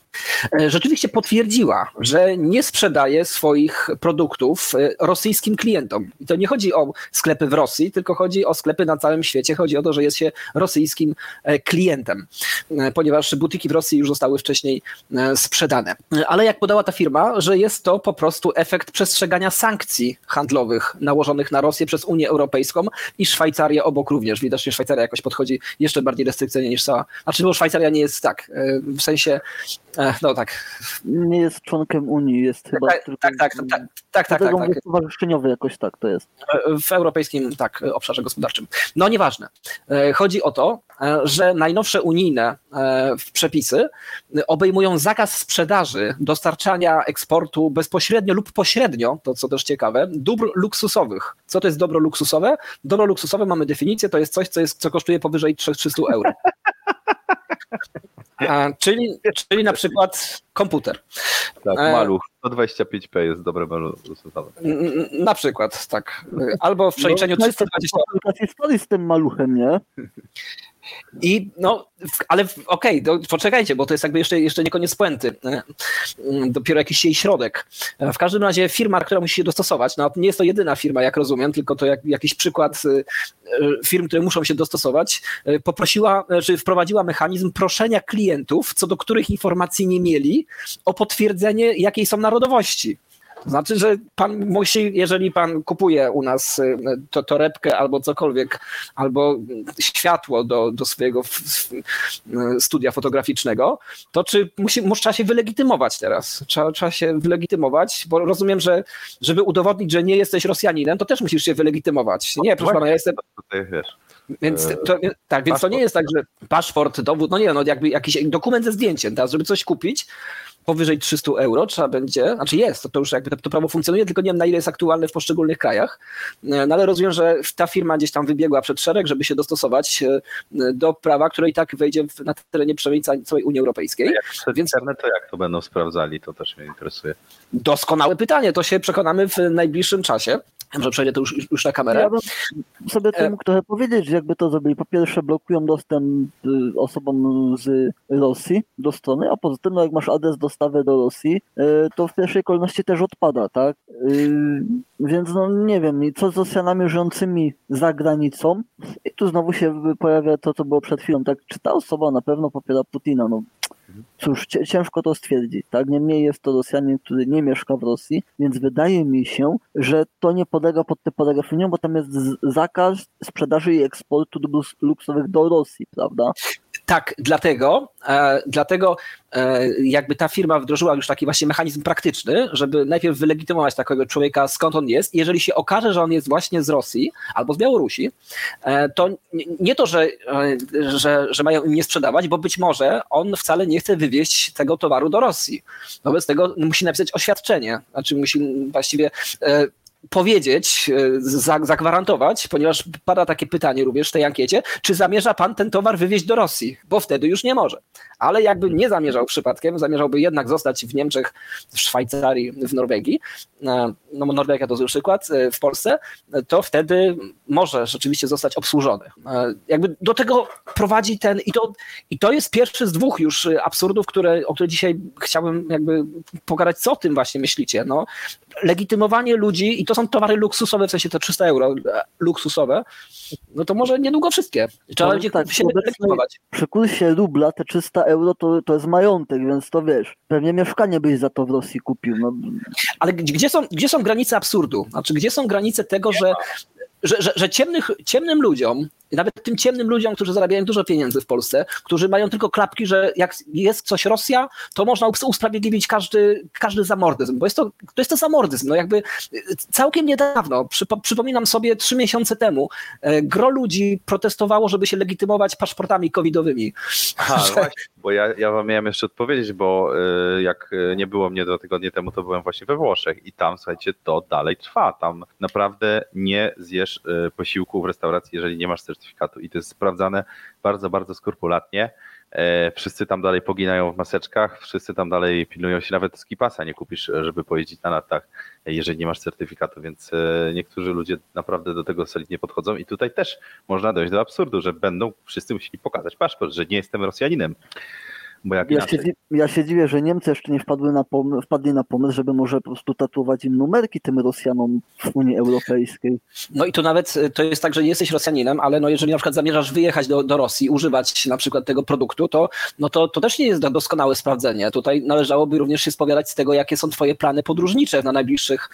Speaker 3: E, rzeczywiście potwierdziła, że nie sprzedaje swoich produktów e, rosyjskim klientom. I to nie chodzi o sklepy w Rosji, tylko chodzi o sklepy na całym świecie. Chodzi o to, że jest się rosyjskim e, klientem, ponieważ butiki w Rosji już zostały wcześniej sprzedane. Ale jak podała ta firma, że jest to po prostu efekt przestrzegania sankcji handlowych nałożonych na Rosję przez Unię Europejską i Szwajcarię obok również. Widocznie Szwajcaria jakoś podchodzi jeszcze bardziej restrykcyjnie niż cała. Znaczy, bo Szwajcaria nie jest tak, w sensie no tak.
Speaker 4: Nie jest członkiem Unii, jest chyba
Speaker 3: tak,
Speaker 4: tylko...
Speaker 3: Tak, tak, tak, tak, tak, tak, tak.
Speaker 4: Stowarzyszeniowy jakoś tak to jest.
Speaker 3: W europejskim, tak, obszarze gospodarczym. No nieważne. E, chodzi o to, e, że najnowsze unijne e, przepisy obejmują zakaz sprzedaży, dostarczania eksportu bezpośrednio lub pośrednio, to co też ciekawe, dóbr luksusowych. Co to jest dobro luksusowe? Dobro luksusowe mamy definicję, to jest coś, co, jest, co kosztuje powyżej 300 euro. A, czyli, czyli na przykład komputer.
Speaker 2: Tak, e, maluch. 125p jest dobre maluch.
Speaker 3: Na przykład, tak. Albo w przeliczeniu no, 320.
Speaker 4: historii z tym maluchem, nie?
Speaker 3: I no, ale okej, okay, poczekajcie, bo to jest jakby jeszcze, jeszcze nie koniec puenty. E, dopiero jakiś jej środek. E, w każdym razie firma, która musi się dostosować, no nie jest to jedyna firma, jak rozumiem, tylko to jak, jakiś przykład e, firm, które muszą się dostosować, poprosiła, czy wprowadziła mechanizm proszenia klientów, co do których informacji nie mieli, o potwierdzenie, jakiej są narodowości. Znaczy, że pan musi, jeżeli pan kupuje u nas y, to, torebkę albo cokolwiek, albo światło do, do swojego y, studia fotograficznego, to czy musi, trzeba się wylegitymować teraz? Trzeba, trzeba się wylegitymować, bo rozumiem, że żeby udowodnić, że nie jesteś Rosjaninem, to też musisz się wylegitymować. Nie, proszę pana, ja jestem... Więc to, tak, więc to nie jest tak, że paszport, dowód, no nie, no jakby jakiś dokument ze zdjęciem teraz, żeby coś kupić, powyżej 300 euro trzeba będzie, znaczy jest, to, to już jakby to, to, prawo funkcjonuje, tylko nie wiem na ile jest aktualne w poszczególnych krajach, e, no ale rozumiem, że ta firma gdzieś tam wybiegła przed szereg, żeby się dostosować e, do prawa, które i tak wejdzie na terenie przynajmniej całej Unii Europejskiej.
Speaker 2: Jak Więc... internet, to jak to będą sprawdzali, to też mnie interesuje.
Speaker 3: Doskonałe pytanie, to się przekonamy w najbliższym czasie. Może przejdę to już, już na kamerę.
Speaker 4: Ja bym sobie to
Speaker 3: E-
Speaker 4: mógł trochę powiedzieć, jakby to zrobili. Po pierwsze blokują dostęp y, osobom z Rosji do strony, a poza tym no jak masz adres dostawy do Rosji, y, to w pierwszej kolejności też odpada, tak? Y, Więc no nie wiem, i co z Rosjanami żyjącymi za granicą? I tu znowu się pojawia to, co było przed chwilą, tak? Czy ta osoba na pewno popiera Putina? No Cóż, ciężko to stwierdzić, tak? Niemniej jest to Rosjanin, który nie mieszka w Rosji, więc wydaje mi się, że to nie podlega pod te paragrafy, bo tam jest zakaz sprzedaży i eksportu dóbr luksowych do Rosji, prawda?
Speaker 3: Tak, dlatego, e, dlatego e, jakby ta firma wdrożyła już taki właśnie mechanizm praktyczny, żeby najpierw wylegitymować takiego człowieka, skąd on jest. Jeżeli się okaże, że on jest właśnie z Rosji albo z Białorusi, e, to nie- to, że, że, że mają im nie sprzedawać, bo być może on wcale nie chce wywieźć tego towaru do Rosji. Wobec tego musi napisać oświadczenie, znaczy musi właściwie powiedzieć, e, za- zagwarantować, ponieważ pada takie pytanie również w tej ankiecie, czy zamierza pan ten towar wywieźć do Rosji, bo wtedy już nie może. Ale jakby nie zamierzał przypadkiem, zamierzałby jednak zostać w Niemczech, w Szwajcarii, w Norwegii, e, no Norwegia to zły przykład, e, w Polsce, to wtedy może rzeczywiście zostać obsłużony. Jakby do tego prowadzi ten, i to, i to jest pierwszy z dwóch już absurdów, które, o które dzisiaj chciałbym jakby pogadać, co o tym właśnie myślicie. No, legitymowanie ludzi, i to są towary luksusowe, w sensie te 300 euro e, luksusowe, no to może niedługo wszystkie. Trzeba będzie
Speaker 4: tak,
Speaker 3: się legitymować.
Speaker 4: Przy kursie rubla te 300 euro to, to jest majątek, więc to wiesz, pewnie mieszkanie byś za to w Rosji kupił. No,
Speaker 3: Ale gdzie, są, gdzie są granice absurdu? Znaczy, gdzie są granice tego, że, że, że, że ciemnych, ciemnym ludziom, nawet tym ciemnym ludziom, którzy zarabiają dużo pieniędzy w Polsce, którzy mają tylko klapki, że jak jest coś Rosja, to można us- usprawiedliwić każdy, każdy zamordyzm, bo jest to, to jest to zamordyzm. No jakby y, całkiem niedawno, przypo, przypominam sobie trzy miesiące temu, e, gro ludzi protestowało, żeby się legitymować paszportami covidowymi.
Speaker 2: Aha,
Speaker 3: Że-
Speaker 2: właśnie, bo ja, ja wam miałem jeszcze odpowiedzieć, bo y, jak nie było mnie dwa tygodnie temu, to byłem właśnie we Włoszech i tam, słuchajcie, to dalej trwa. Tam naprawdę nie zjesz posiłku w restauracji, jeżeli nie masz certyfikatu i to jest sprawdzane bardzo, bardzo skrupulatnie. E, Wszyscy tam dalej poginają w maseczkach, wszyscy tam dalej pilnują się, nawet skipasa nie kupisz, żeby pojeździć na nartach, e, jeżeli nie masz certyfikatu, więc e, niektórzy ludzie naprawdę do tego solidnie podchodzą i tutaj też można dojść do absurdu, że będą wszyscy musieli pokazać paszport, że nie jestem Rosjaninem, bo jak
Speaker 4: ja, się,
Speaker 2: inaczej.
Speaker 4: ja się dziwię, że Niemcy jeszcze nie wpadły na pom- wpadli na pomysł, żeby może po prostu tatuować im numerki tym Rosjanom w Unii Europejskiej.
Speaker 3: No i to nawet y, to jest tak, że nie jesteś Rosjaninem, ale no jeżeli na przykład zamierzasz wyjechać do, do Rosji, używać na przykład tego produktu, to, no to, to też nie jest do- doskonałe sprawdzenie. Tutaj należałoby również się spowiadać z tego, jakie są twoje plany podróżnicze na najbliższych,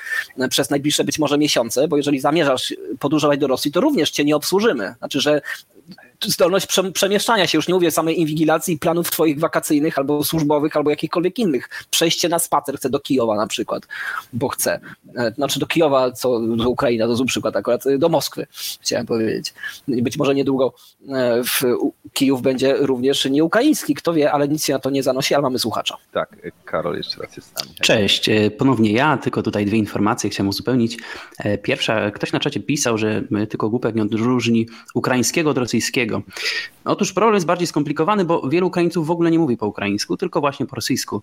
Speaker 3: przez najbliższe być może miesiące, bo jeżeli zamierzasz podróżować do Rosji, to również cię nie obsłużymy. Znaczy, że zdolność prze, przemieszczania się, już nie mówię samej inwigilacji planów twoich wakacyjnych albo służbowych, albo jakichkolwiek innych. Przejście na spacer chcę do Kijowa na przykład, bo chcę. E, Znaczy do Kijowa, co do Ukrainy, to zły przykład akurat, e, do Moskwy chciałem powiedzieć. Być może niedługo e, w Kijów będzie również nieukraiński, kto wie, ale nic się na to nie zanosi, ale mamy słuchacza.
Speaker 2: Tak, Karol jeszcze raz jest z nami.
Speaker 7: Cześć, ponownie ja, tylko tutaj dwie informacje chciałem uzupełnić. Pierwsza, ktoś na czacie pisał, że tylko głupek nie odróżni ukraińskiego od rosyjskiego. Otóż problem jest bardziej skomplikowany, bo wielu Ukraińców w ogóle nie mówi po ukraińsku, tylko właśnie po rosyjsku.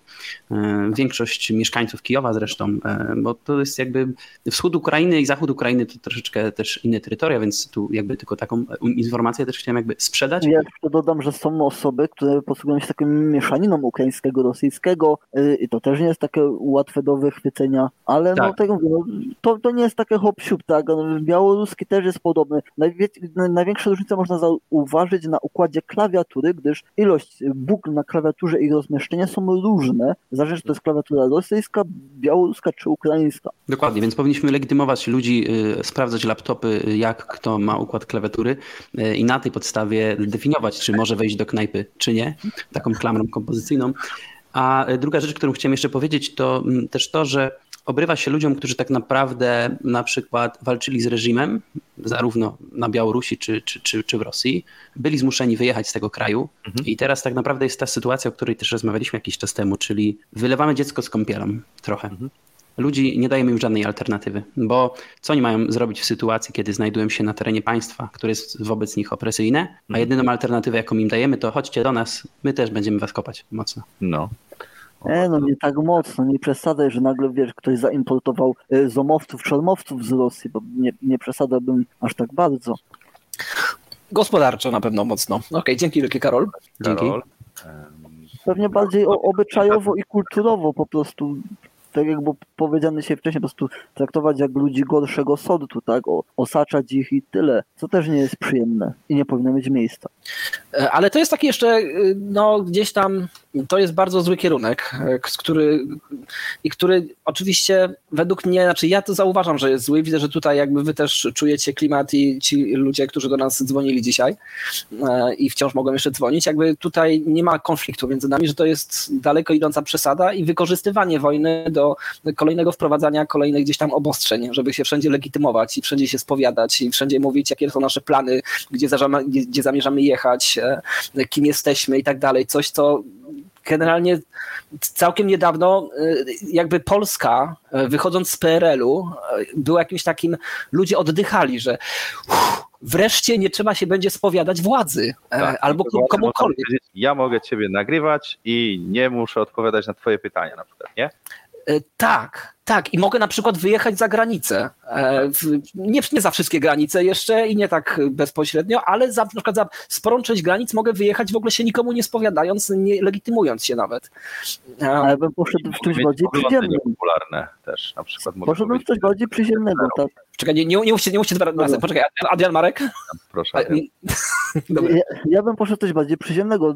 Speaker 7: E, Większość mieszkańców Kijowa zresztą, e, bo to jest jakby wschód Ukrainy i zachód Ukrainy to troszeczkę też inne terytoria, więc tu jakby tylko taką e, informację też chciałem jakby sprzedać.
Speaker 4: Ja jeszcze dodam, że są osoby, które posługują się taką mieszaniną ukraińskiego, rosyjskiego i to też nie jest takie łatwe do wychwycenia, ale no
Speaker 7: Tak.
Speaker 4: mówię, no, to, to nie jest takie hop tak? No, Białoruski też jest podobny. Najwie, naj- największe różnice można zauważyć na układzie klawiatury, gdyż ilość bóg na klawiaturze i rozmieszczenie są różne, zależy czy to jest klawiatura rosyjska, białoruska czy ukraińska.
Speaker 7: Dokładnie, więc powinniśmy legitymować ludzi, y, sprawdzać laptopy, y, jak kto ma układ klawiatury y, i na tej podstawie definiować, czy może wejść do knajpy, czy nie, taką klamrą kompozycyjną. A druga rzecz, którą chciałem jeszcze powiedzieć, to mm, też to, że obrywa się ludziom, którzy tak naprawdę na przykład walczyli z reżimem, zarówno na Białorusi czy, czy, czy, czy w Rosji, byli zmuszeni wyjechać z tego kraju i teraz tak naprawdę jest ta sytuacja, o której też rozmawialiśmy jakiś czas temu, czyli wylewamy dziecko z kąpielą trochę. Ludzi nie dajemy im żadnej alternatywy, bo co oni mają zrobić w sytuacji, kiedy znajdują się na terenie państwa, które jest wobec nich opresyjne, a jedyną alternatywę, jaką im dajemy, to chodźcie do nas, my też będziemy was kopać mocno.
Speaker 2: No.
Speaker 4: E, no nie tak mocno, nie przesadzaj, że nagle wiesz, ktoś zaimportował e, zomowców, szormowców z Rosji, bo nie, nie przesadzałbym aż tak bardzo.
Speaker 3: Gospodarczo na pewno mocno. Okej, dzięki wielkie Karol.
Speaker 7: Dzięki.
Speaker 2: Karol.
Speaker 4: Pewnie bardziej o, obyczajowo i kulturowo po prostu, tak jak było powiedziane się wcześniej, po prostu traktować jak ludzi gorszego sortu, tak? O, osaczać ich i tyle, co też nie jest przyjemne i nie powinno mieć miejsca.
Speaker 3: E, Ale to jest taki jeszcze, y, no gdzieś tam, to jest bardzo zły kierunek, e, który, i który oczywiście według mnie, znaczy ja to zauważam, że jest zły, widzę, że tutaj jakby wy też czujecie klimat i ci ludzie, którzy do nas dzwonili dzisiaj e, i wciąż mogą jeszcze dzwonić, jakby tutaj nie ma konfliktu między nami, że to jest daleko idąca przesada i wykorzystywanie wojny do kolejnego wprowadzania kolejnych gdzieś tam obostrzeń, żeby się wszędzie legitymować i wszędzie się spowiadać i wszędzie mówić, jakie są nasze plany, gdzie, zażamy, gdzie, zamierzamy jechać, e, kim jesteśmy i tak dalej. Coś, co generalnie całkiem niedawno e, jakby Polska, e, wychodząc z PRL-u, była jakimś takim, ludzie oddychali, że uff, wreszcie nie trzeba się będzie spowiadać władzy
Speaker 2: tak,
Speaker 3: albo komukolwiek.
Speaker 2: Ja mogę ciebie nagrywać i nie muszę odpowiadać na twoje pytania na przykład, nie?
Speaker 3: E, Tak, tak. I mogę na przykład wyjechać za granicę. E, Nie, nie za wszystkie granice jeszcze i nie tak bezpośrednio, ale za, na przykład za sporą część granic mogę wyjechać w ogóle się nikomu nie spowiadając, nie legitymując się nawet.
Speaker 4: Ale bym poszedł w czymś bardziej przyziemnym.
Speaker 2: niepopularne też na przykład.
Speaker 4: Poszedłbym w coś bardziej przyziemnego, tak?
Speaker 3: Czekaj, nie, nie, nie mówcie, nie mówcie dwa razy. Poczekaj, Adrian- Adrian Marek?
Speaker 2: Proszę.
Speaker 3: A, nie- Dobra.
Speaker 4: Ja, ja bym poszedł coś bardziej przyziemnego.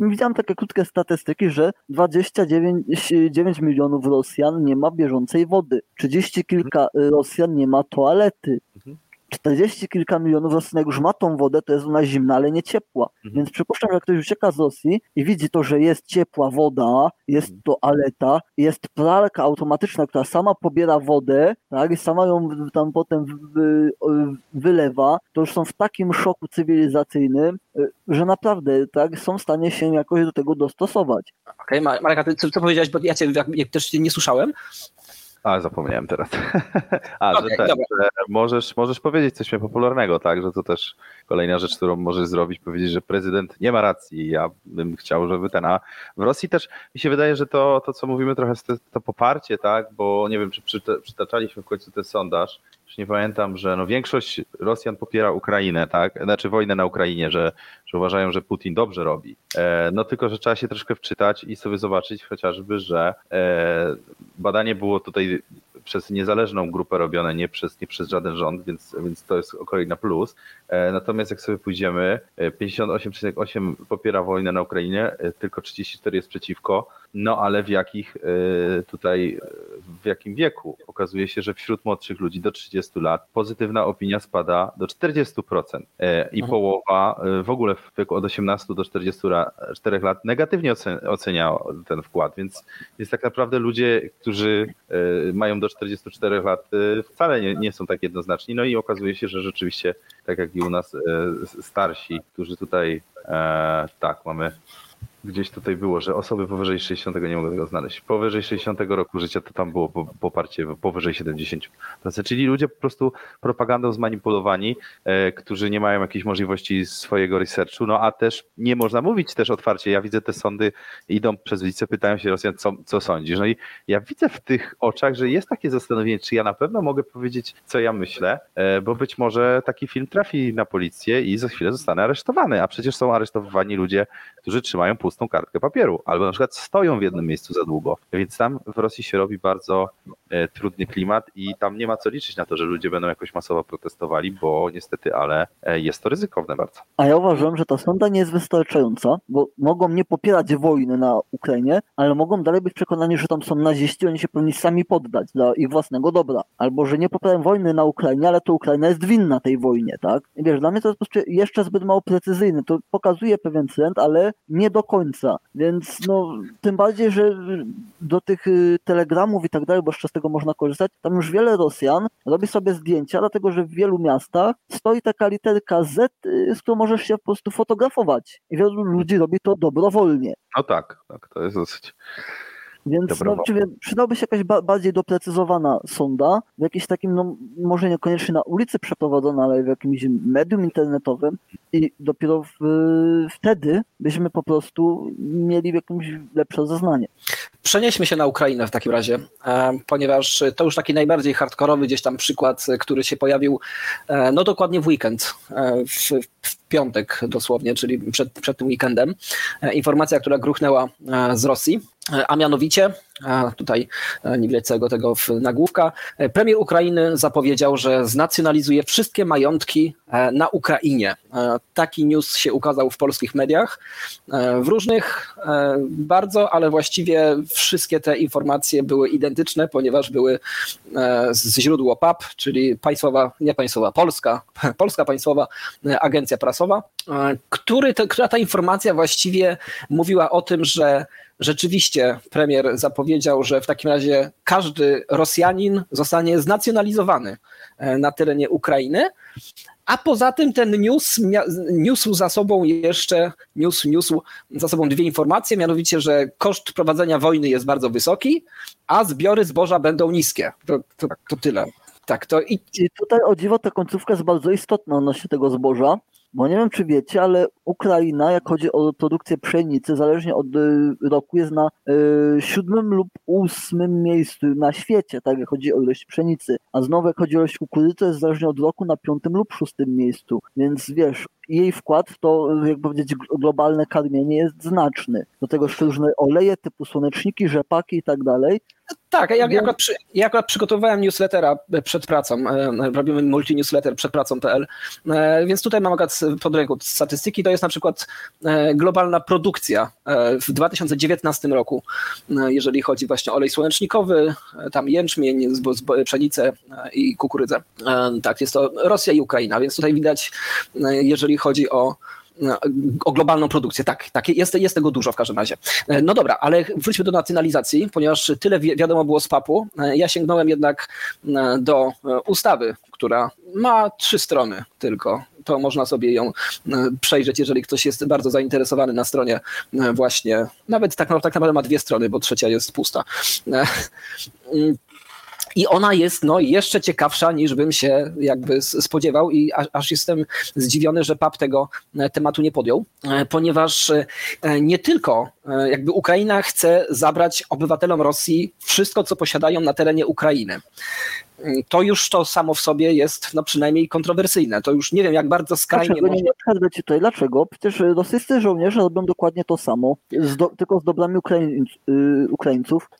Speaker 4: Widziałem takie krótkie statystyki, że 29 9 milionów Rosjan nie ma bieżącej wody. 30 kilka Rosjan nie ma toalety.
Speaker 2: Mhm.
Speaker 4: 40 kilka milionów Rosjan, jak już ma tą wodę, to jest ona zimna, ale nie ciepła.
Speaker 2: Mhm.
Speaker 4: Więc przypuszczam, że jak ktoś ucieka z Rosji i widzi to, że jest ciepła woda, jest
Speaker 2: Mhm.
Speaker 4: toaleta, jest pralka automatyczna, która sama pobiera wodę, tak, i sama ją tam potem wy, wylewa, to już są w takim szoku cywilizacyjnym, y, że naprawdę tak, są w stanie się jakoś do tego dostosować.
Speaker 3: Okej, Ma- Marek, ty co, co powiedziałeś, bo ja cię jak, jak też cię nie słyszałem.
Speaker 2: A, zapomniałem teraz. A,
Speaker 3: Okej,
Speaker 2: że,
Speaker 3: dobra.
Speaker 2: że możesz, możesz powiedzieć coś popularnego, tak, że to też kolejna rzecz, którą możesz zrobić, powiedzieć, że prezydent nie ma racji. Ja bym chciał, żeby ten, a w Rosji też mi się wydaje, że to, to co mówimy trochę, to, to poparcie, tak, bo nie wiem, czy przyta- przytaczaliśmy w końcu ten sondaż, już nie pamiętam, że no większość Rosjan popiera Ukrainę, tak, znaczy wojnę na Ukrainie, że, że uważają, że Putin dobrze robi. E, no tylko, że trzeba się troszkę wczytać i sobie zobaczyć chociażby, że e, badanie było tutaj przez niezależną grupę robione, nie przez, nie przez żaden rząd, więc, więc to jest kolejna plus. E, Natomiast jak sobie pójdziemy, e, 58,8 popiera wojnę na Ukrainie, e, tylko 34 jest przeciwko. No ale w jakich e, tutaj, e, jakim wieku? Okazuje się, że wśród młodszych ludzi do 30 lat pozytywna opinia spada do 40% e, i
Speaker 3: Mhm.
Speaker 2: połowa e, w ogóle w wieku od 18 do 44 lat negatywnie ocen- ocenia ten wkład, więc jest tak naprawdę ludzie, którzy e, mają do 44 lat wcale nie, nie są tak jednoznaczni. No i okazuje się, że rzeczywiście, tak jak i u nas, starsi, którzy tutaj, tak, mamy gdzieś tutaj było, że osoby powyżej 60 nie mogą tego znaleźć. Powyżej 60 roku życia to tam było po- poparcie powyżej 70%. Czyli ludzie po prostu propagandą zmanipulowani, e, którzy nie mają jakiejś możliwości swojego researchu, no a też nie można mówić też otwarcie. Ja widzę te sądy, idą przez ulicę, pytają się Rosjan, co, co sądzisz. No i ja widzę w tych oczach, że jest takie zastanowienie, czy ja na pewno mogę powiedzieć, co ja myślę, e, bo być może taki film trafi na policję i za chwilę zostanę aresztowany, a przecież są aresztowani ludzie, którzy trzymają pustą kartkę papieru, albo na przykład stoją w jednym miejscu za długo. Więc tam w Rosji się robi bardzo e, trudny klimat i tam nie ma co liczyć na to, że ludzie będą jakoś masowo protestowali, bo niestety, ale e, jest to ryzykowne bardzo.
Speaker 4: A ja uważam, że ta sonda nie jest wystarczająca, bo mogą nie popierać wojny na Ukrainie, ale mogą dalej być przekonani, że tam są naziści, oni się powinni sami poddać dla ich własnego dobra. Albo, że nie popierają wojny na Ukrainie, ale to Ukraina jest winna tej wojnie, tak? I wiesz, dla mnie to jest jeszcze zbyt mało precyzyjne. To pokazuje pewien trend, ale nie do końca. Więc no, tym bardziej, że do tych y, telegramów i tak dalej, bo jeszcze z tego można korzystać, tam już wiele Rosjan robi sobie zdjęcia, dlatego że w wielu miastach stoi taka literka Z, y, z którą możesz się po prostu fotografować. I wielu ludzi robi to dobrowolnie.
Speaker 2: No tak, tak, to jest dosyć.
Speaker 4: Więc no, przydałaby się jakaś ba bardziej doprecyzowana sonda, w jakimś takim, no może niekoniecznie na ulicy przeprowadzona, ale w jakimś medium internetowym i dopiero w, wtedy byśmy po prostu mieli jakieś lepsze zeznanie.
Speaker 3: Przenieśmy się na Ukrainę w takim razie, e, ponieważ to już taki najbardziej hardkorowy gdzieś tam przykład, e, który się pojawił e, no dokładnie w weekend, w, w piątek dosłownie, czyli przed, przed tym weekendem. Informacja, która gruchnęła z Rosji, a mianowicie, a tutaj e, nie widać całego tego w nagłówka, e, premier Ukrainy zapowiedział, że znacjonalizuje wszystkie majątki e, na Ukrainie. Taki news się ukazał w polskich mediach, w różnych bardzo, ale właściwie wszystkie te informacje były identyczne, ponieważ były z źródło PAP, czyli państwowa, nie państwowa, polska, polska państwowa agencja prasowa, który która ta informacja właściwie mówiła o tym, że rzeczywiście premier zapowiedział, że w takim razie każdy Rosjanin zostanie znacjonalizowany e, na terenie Ukrainy. A poza tym ten news niósł za sobą jeszcze niósł, niósł za sobą dwie informacje, mianowicie, że koszt prowadzenia wojny jest bardzo wysoki, a zbiory zboża będą niskie. To, to, to tyle. Tak, to i
Speaker 4: I tutaj o dziwo ta końcówka jest bardzo istotna odnośnie tego zboża, bo nie wiem czy wiecie, ale Ukraina, jak chodzi o produkcję pszenicy, zależnie od y, roku jest na y, siódmym lub ósmym miejscu na świecie, tak jak chodzi o ilość pszenicy, a znowu jak chodzi o ilość kukurydzy, to jest zależnie od roku na piątym lub szóstym miejscu, więc wiesz, jej wkład w to, jak powiedzieć, gl- globalne karmienie jest znaczny. Do tego jeszcze różne oleje typu słoneczniki, rzepaki i tak dalej,
Speaker 3: Tak, ja, ja, akurat, przy, ja akurat przygotowałem newslettera przed pracą, e, robimy multi-newsletter przed pracą.pl, e, więc tutaj mam akurat pod ręką statystyki, to jest na przykład e, globalna produkcja e, w 2019 roku, e, jeżeli chodzi właśnie o olej słonecznikowy, e, tam jęczmień, pszenicę e, i kukurydzę. E, Tak, jest to Rosja i Ukraina, więc tutaj widać, e, jeżeli chodzi o o globalną produkcję. Tak, tak jest, jest tego dużo w każdym razie. E, No dobra, ale wróćmy do nacjonalizacji, ponieważ tyle wi- wiadomo było z papu. E, Ja sięgnąłem jednak e, do ustawy, która ma trzy strony tylko. To można sobie ją przejrzeć, jeżeli ktoś jest bardzo zainteresowany na stronie właśnie, nawet tak, tak naprawdę ma dwie strony, bo trzecia jest pusta. I ona jest no, jeszcze ciekawsza niż bym się jakby spodziewał i aż, jestem zdziwiony, że PAP tego e, tematu nie podjął, e, ponieważ e, nie tylko jakby Ukraina chce zabrać obywatelom Rosji wszystko, co posiadają na terenie Ukrainy. Mm, To już to samo w sobie jest no, przynajmniej kontrowersyjne. To już nie wiem, jak bardzo skrajnie
Speaker 4: Dlaczego nie,
Speaker 3: można...
Speaker 4: nie przerwę ci tutaj? Dlaczego? Przecież rosyjscy żołnierze robią dokładnie to samo, z do, tylko z dobrami Ukraiń, y, Ukraińców.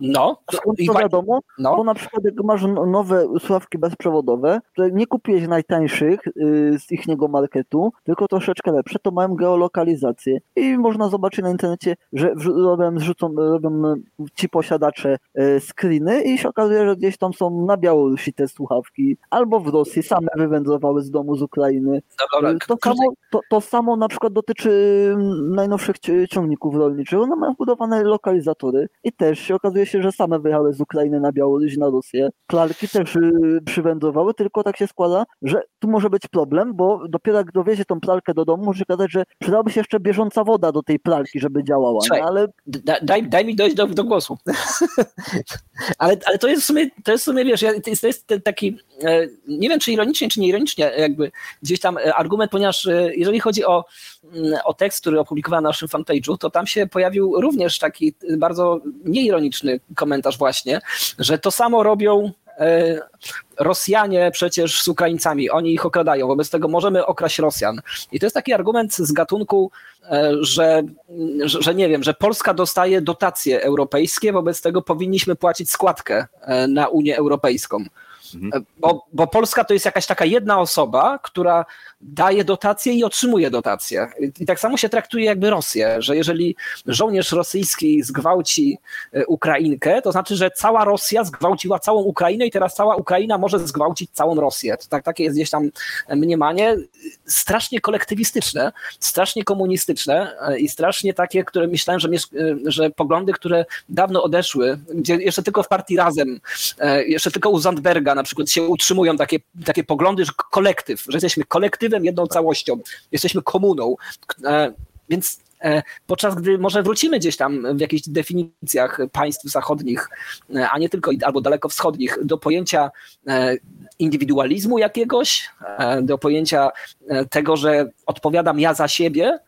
Speaker 3: No,
Speaker 4: Skąd
Speaker 3: i
Speaker 4: to wiadomo?
Speaker 3: no.
Speaker 4: Bo na przykład jak masz nowe słuchawki bezprzewodowe, które nie kupiłeś najtańszych y, z ich marketu, tylko troszeczkę lepsze, to mają geolokalizację. I można zobaczyć na internecie, że robią, zrzucą, robią y, ci posiadacze y, screeny i się okazuje, że gdzieś tam są na Białorusi te słuchawki, albo w Rosji same wywędrowały z domu z Ukrainy.
Speaker 3: Dobra,
Speaker 4: To samo, to, to samo na przykład dotyczy mm, najnowszych ci- ciągników rolniczych. One mają wbudowane lokalizatory i też się okazuje się, że same wyjechały z Ukrainy na Białoruś, na Rosję. Pralki też y, przywędrowały, tylko tak się składa, że tu może być problem, bo dopiero jak dowiezie tą pralkę do domu, może się okazać, że przydałaby się jeszcze bieżąca woda do tej pralki, żeby działała.
Speaker 3: Słuchaj,
Speaker 4: ale
Speaker 3: Da, daj, daj mi dojść do, do głosu. ale, ale to jest w sumie, to jest w sumie, wiesz, to jest, to jest ten taki, e, nie wiem czy ironicznie, czy nieironicznie, jakby gdzieś tam e, argument, ponieważ e, jeżeli chodzi o, mm, o tekst, który opublikowałem na naszym fanpage'u, to tam się pojawił również taki bardzo nieironiczny komentarz właśnie, że to samo robią e, Rosjanie przecież z Ukraińcami, oni ich okradają, wobec tego możemy okraść Rosjan. I to jest taki argument z gatunku, e, że, że, nie wiem, że Polska dostaje dotacje europejskie, wobec tego powinniśmy płacić składkę e, na Unię Europejską. E, Bo, bo Polska to jest jakaś taka jedna osoba, która daje dotacje i otrzymuje dotacje. I tak samo się traktuje jakby Rosję, że jeżeli żołnierz rosyjski zgwałci e, Ukrainkę, to znaczy, że cała Rosja zgwałciła całą Ukrainę i teraz cała Ukraina może zgwałcić całą Rosję. To Tak, takie jest gdzieś tam mniemanie strasznie kolektywistyczne, strasznie komunistyczne e, i strasznie takie, które myślałem, że, e, że poglądy, które dawno odeszły, gdzie jeszcze tylko w partii Razem, jeszcze tylko u Zandberga na przykład się utrzymują takie, takie poglądy, że kolektyw, że jesteśmy kolektywem, jedną całością, jesteśmy komuną. E, Więc podczas gdy może wrócimy gdzieś tam w jakichś definicjach państw zachodnich, a nie tylko albo daleko wschodnich, do pojęcia indywidualizmu jakiegoś, do pojęcia tego, że odpowiadam ja za siebie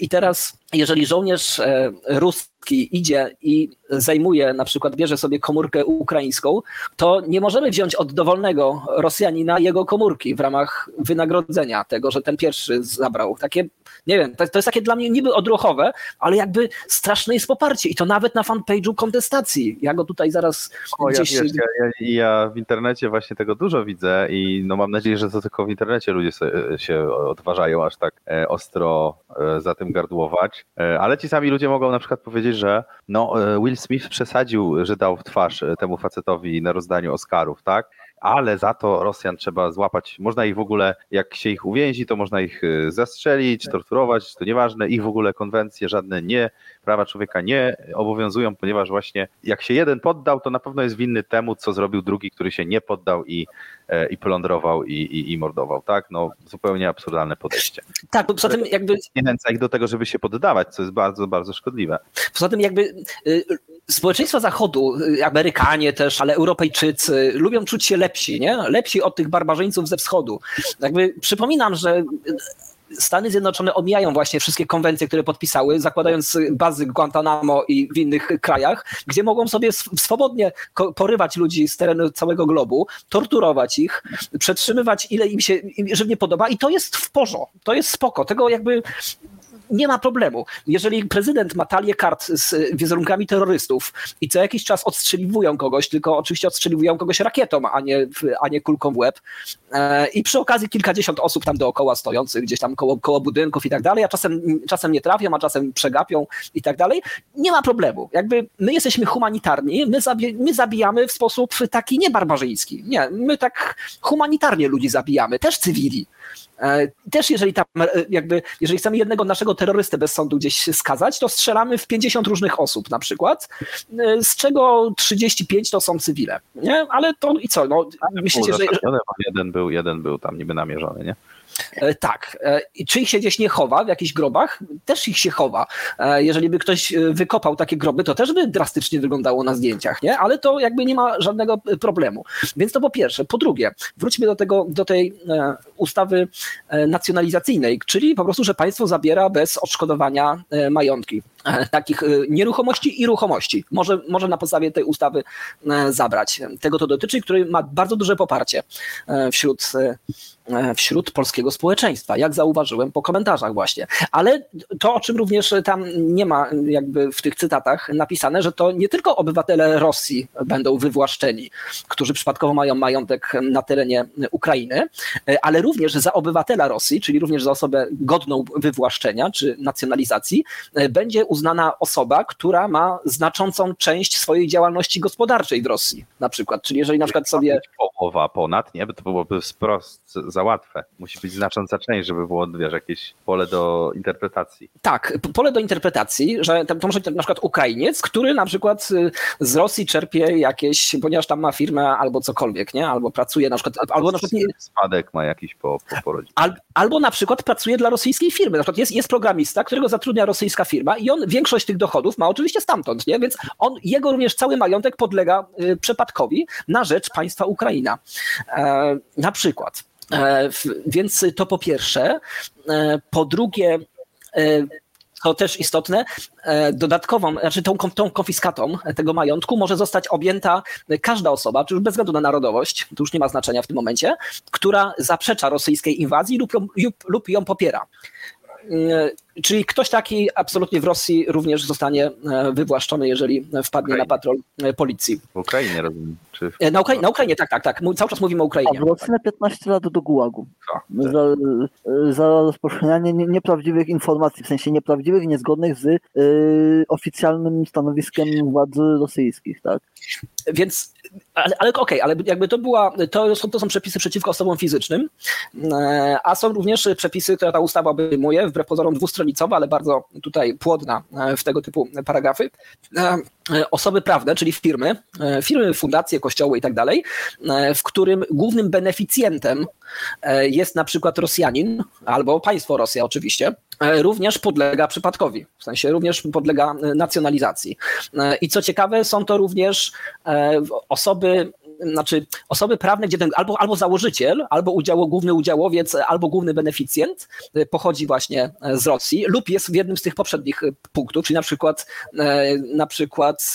Speaker 3: i teraz jeżeli żołnierz ruski idzie i zajmuje, na przykład bierze sobie komórkę ukraińską, to nie możemy wziąć od dowolnego Rosjanina jego komórki w ramach wynagrodzenia tego, że ten pierwszy zabrał. Takie, nie wiem, to, to jest takie dla mnie niby odruchowe, ale jakby straszne jest poparcie i to nawet na fanpage'u kontestacji. Ja go tutaj zaraz
Speaker 2: o,
Speaker 3: gdzieś...
Speaker 2: Ja, wiesz, ja, ja, w internecie właśnie tego dużo widzę i no mam nadzieję, że to tylko w internecie ludzie się odważają aż tak e, ostro e, za tym gardłować, e, ale ci sami ludzie mogą na przykład powiedzieć, że no Will Smith przesadził, że dał w twarz temu facetowi na rozdaniu Oscarów, tak? ale za to Rosjan trzeba złapać. Można ich w ogóle, jak się ich uwięzi, to można ich zastrzelić, torturować, to nieważne. Ich w ogóle konwencje żadne nie, prawa człowieka nie obowiązują, ponieważ właśnie jak się jeden poddał, to na pewno jest winny temu, co zrobił drugi, który się nie poddał i, i plądrował i, i, i mordował, tak? No zupełnie absurdalne podejście.
Speaker 3: Tak, bo poza tym jakby...
Speaker 2: Zniechęca ich do tego, żeby się poddawać, co jest bardzo, bardzo szkodliwe.
Speaker 3: Poza tym jakby społeczeństwa Zachodu, Amerykanie też, ale Europejczycy lubią czuć się lepsi, nie? Lepsi od tych barbarzyńców ze wschodu. Jakby przypominam, że Stany Zjednoczone omijają właśnie wszystkie konwencje, które podpisały, zakładając bazy Guantanamo i w innych krajach, gdzie mogą sobie swobodnie porywać ludzi z terenu całego globu, torturować ich, przetrzymywać ile im się żywnie podoba i to jest w porządku, to jest spoko. Tego jakby nie ma problemu. Jeżeli prezydent ma talię kart z wizerunkami terrorystów i co jakiś czas odstrzeliwują kogoś, tylko oczywiście odstrzeliwują kogoś rakietą, a nie, a nie kulką w łeb e, i przy okazji kilkadziesiąt osób tam dookoła stojących, gdzieś tam koło, koło budynków i tak dalej, a czasem, czasem nie trafią, a czasem przegapią i tak dalej, nie ma problemu. Jakby my jesteśmy humanitarni, my, zabi my zabijamy w sposób taki niebarbarzyński. Nie, my tak humanitarnie ludzi zabijamy, też cywili. E, też jeżeli tam e, jakby, jeżeli chcemy jednego naszego terrorystę bez sądu gdzieś skazać, to strzelamy w 50 różnych osób na przykład, e, z czego 35 to są cywile, nie? Ale to i co? No,
Speaker 2: myślicie, że... Jeden był, jeden był tam niby namierzony, nie?
Speaker 3: Tak. Czy ich się gdzieś nie chowa w jakichś grobach? Też ich się chowa. Jeżeli by ktoś wykopał takie groby, to też by drastycznie wyglądało na zdjęciach, nie? Ale to jakby nie ma żadnego problemu. Więc to po pierwsze. Po drugie, wróćmy do tego, do tej ustawy nacjonalizacyjnej, czyli po prostu, że państwo zabiera bez odszkodowania majątki takich nieruchomości i ruchomości. Może, może na podstawie tej ustawy zabrać. Tego to dotyczy, który ma bardzo duże poparcie wśród E, wśród polskiego społeczeństwa, jak zauważyłem po komentarzach właśnie. Ale to, o czym również tam nie ma jakby w tych cytatach napisane, że to nie tylko obywatele Rosji będą wywłaszczeni, którzy przypadkowo mają majątek na terenie Ukrainy, e, ale również za obywatela Rosji, czyli również za osobę godną wywłaszczenia czy nacjonalizacji, e, będzie uznana osoba, która ma znaczącą część swojej działalności gospodarczej w Rosji na przykład. Czyli jeżeli na przykład sobie...
Speaker 2: Połowa ponad, nie? Bo to byłoby wprost za łatwe. Musi być znacząca część, żeby było wiesz, jakieś pole do interpretacji.
Speaker 3: Tak, pole do interpretacji, że to może być na przykład Ukrainiec, który na przykład y, z Rosji czerpie jakieś, ponieważ tam ma firmę albo cokolwiek, nie? Albo pracuje na przykład, albo na przykład... Nie...
Speaker 2: Spadek ma jakiś po, po porodzie.
Speaker 3: Al, albo na przykład pracuje dla rosyjskiej firmy. Na przykład jest, jest programista, którego zatrudnia rosyjska firma i on większość tych dochodów ma oczywiście stamtąd, nie? Więc on, jego również cały majątek podlega y, przepadkowi na rzecz państwa Ukraina. E, na przykład. E, więc to po pierwsze. E, po drugie, to też istotne, dodatkową, znaczy tą, tą konfiskatą tego majątku może zostać objęta każda osoba, czy już bez względu na narodowość, to już nie ma znaczenia w tym momencie, która zaprzecza rosyjskiej inwazji lub, lub, lub ją popiera. Czyli ktoś taki absolutnie w Rosji również zostanie wywłaszczony, jeżeli wpadnie na patrol policji.
Speaker 2: W Ukrainie rozumiem. Czy
Speaker 3: w... na, Ukra na Ukrainie, tak, tak, tak. Cały czas mówimy o Ukrainie.
Speaker 4: A Rosji na 15 lat do gułagu. Tak. Za, za rozpowszechnianie nieprawdziwych informacji, w sensie nieprawdziwych, niezgodnych z yy, oficjalnym stanowiskiem władz rosyjskich, tak?
Speaker 3: Więc, ale, ale okej, okay, ale jakby to była, to są, to są przepisy przeciwko osobom fizycznym, e, a są również przepisy, które ta ustawa obejmuje, wbrew pozorom dwustronicowa, ale bardzo tutaj płodna e, w tego typu paragrafy. E, osoby prawne, czyli firmy, firmy, fundacje, kościoły i tak dalej, w którym głównym beneficjentem jest na przykład Rosjanin albo państwo Rosja oczywiście, również podlega przypadkowi, w sensie również podlega nacjonalizacji. I co ciekawe, są to również osoby znaczy osoby prawne, gdzie ten albo, albo założyciel, albo udziało, główny udziałowiec, albo główny beneficjent y, pochodzi właśnie e, z Rosji lub jest w jednym z tych poprzednich y, punktów, czyli na przykład e, na przykład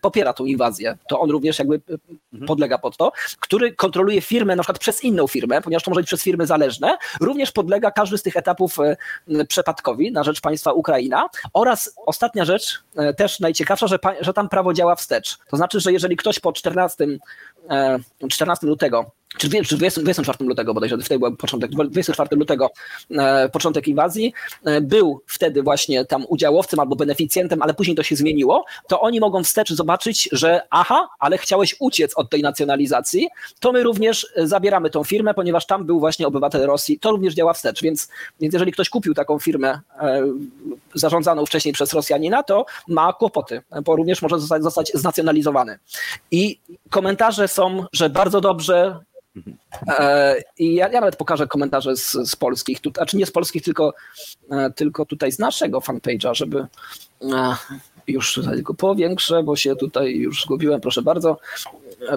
Speaker 3: popiera tą inwazję, to on również jakby mhm. podlega pod to, który kontroluje firmę na przykład przez inną firmę, ponieważ to może być przez firmy zależne, również podlega każdy z tych etapów przepadkowi na rzecz państwa Ukraina oraz ostatnia rzecz, e, też najciekawsza, że, że tam prawo działa wstecz. To znaczy, że jeżeli ktoś po 14 14 lutego czy 24 lutego bodajże, wtedy był początek, 24 lutego e, początek inwazji, e, był wtedy właśnie tam udziałowcem albo beneficjentem, ale później to się zmieniło, to oni mogą wstecz zobaczyć, że aha, ale chciałeś uciec od tej nacjonalizacji, to my również zabieramy tą firmę, ponieważ tam był właśnie obywatel Rosji, to również działa wstecz, więc, więc jeżeli ktoś kupił taką firmę e, zarządzaną wcześniej przez Rosjanina, to ma kłopoty, bo również może zostać, zostać znacjonalizowany. I komentarze są, że bardzo dobrze, E, I ja, ja, nawet pokażę komentarze z, z polskich, tu, znaczy nie z polskich, tylko, e, tylko tutaj z naszego fanpage'a, żeby e, już go powiększę, bo się tutaj już zgubiłem, proszę bardzo.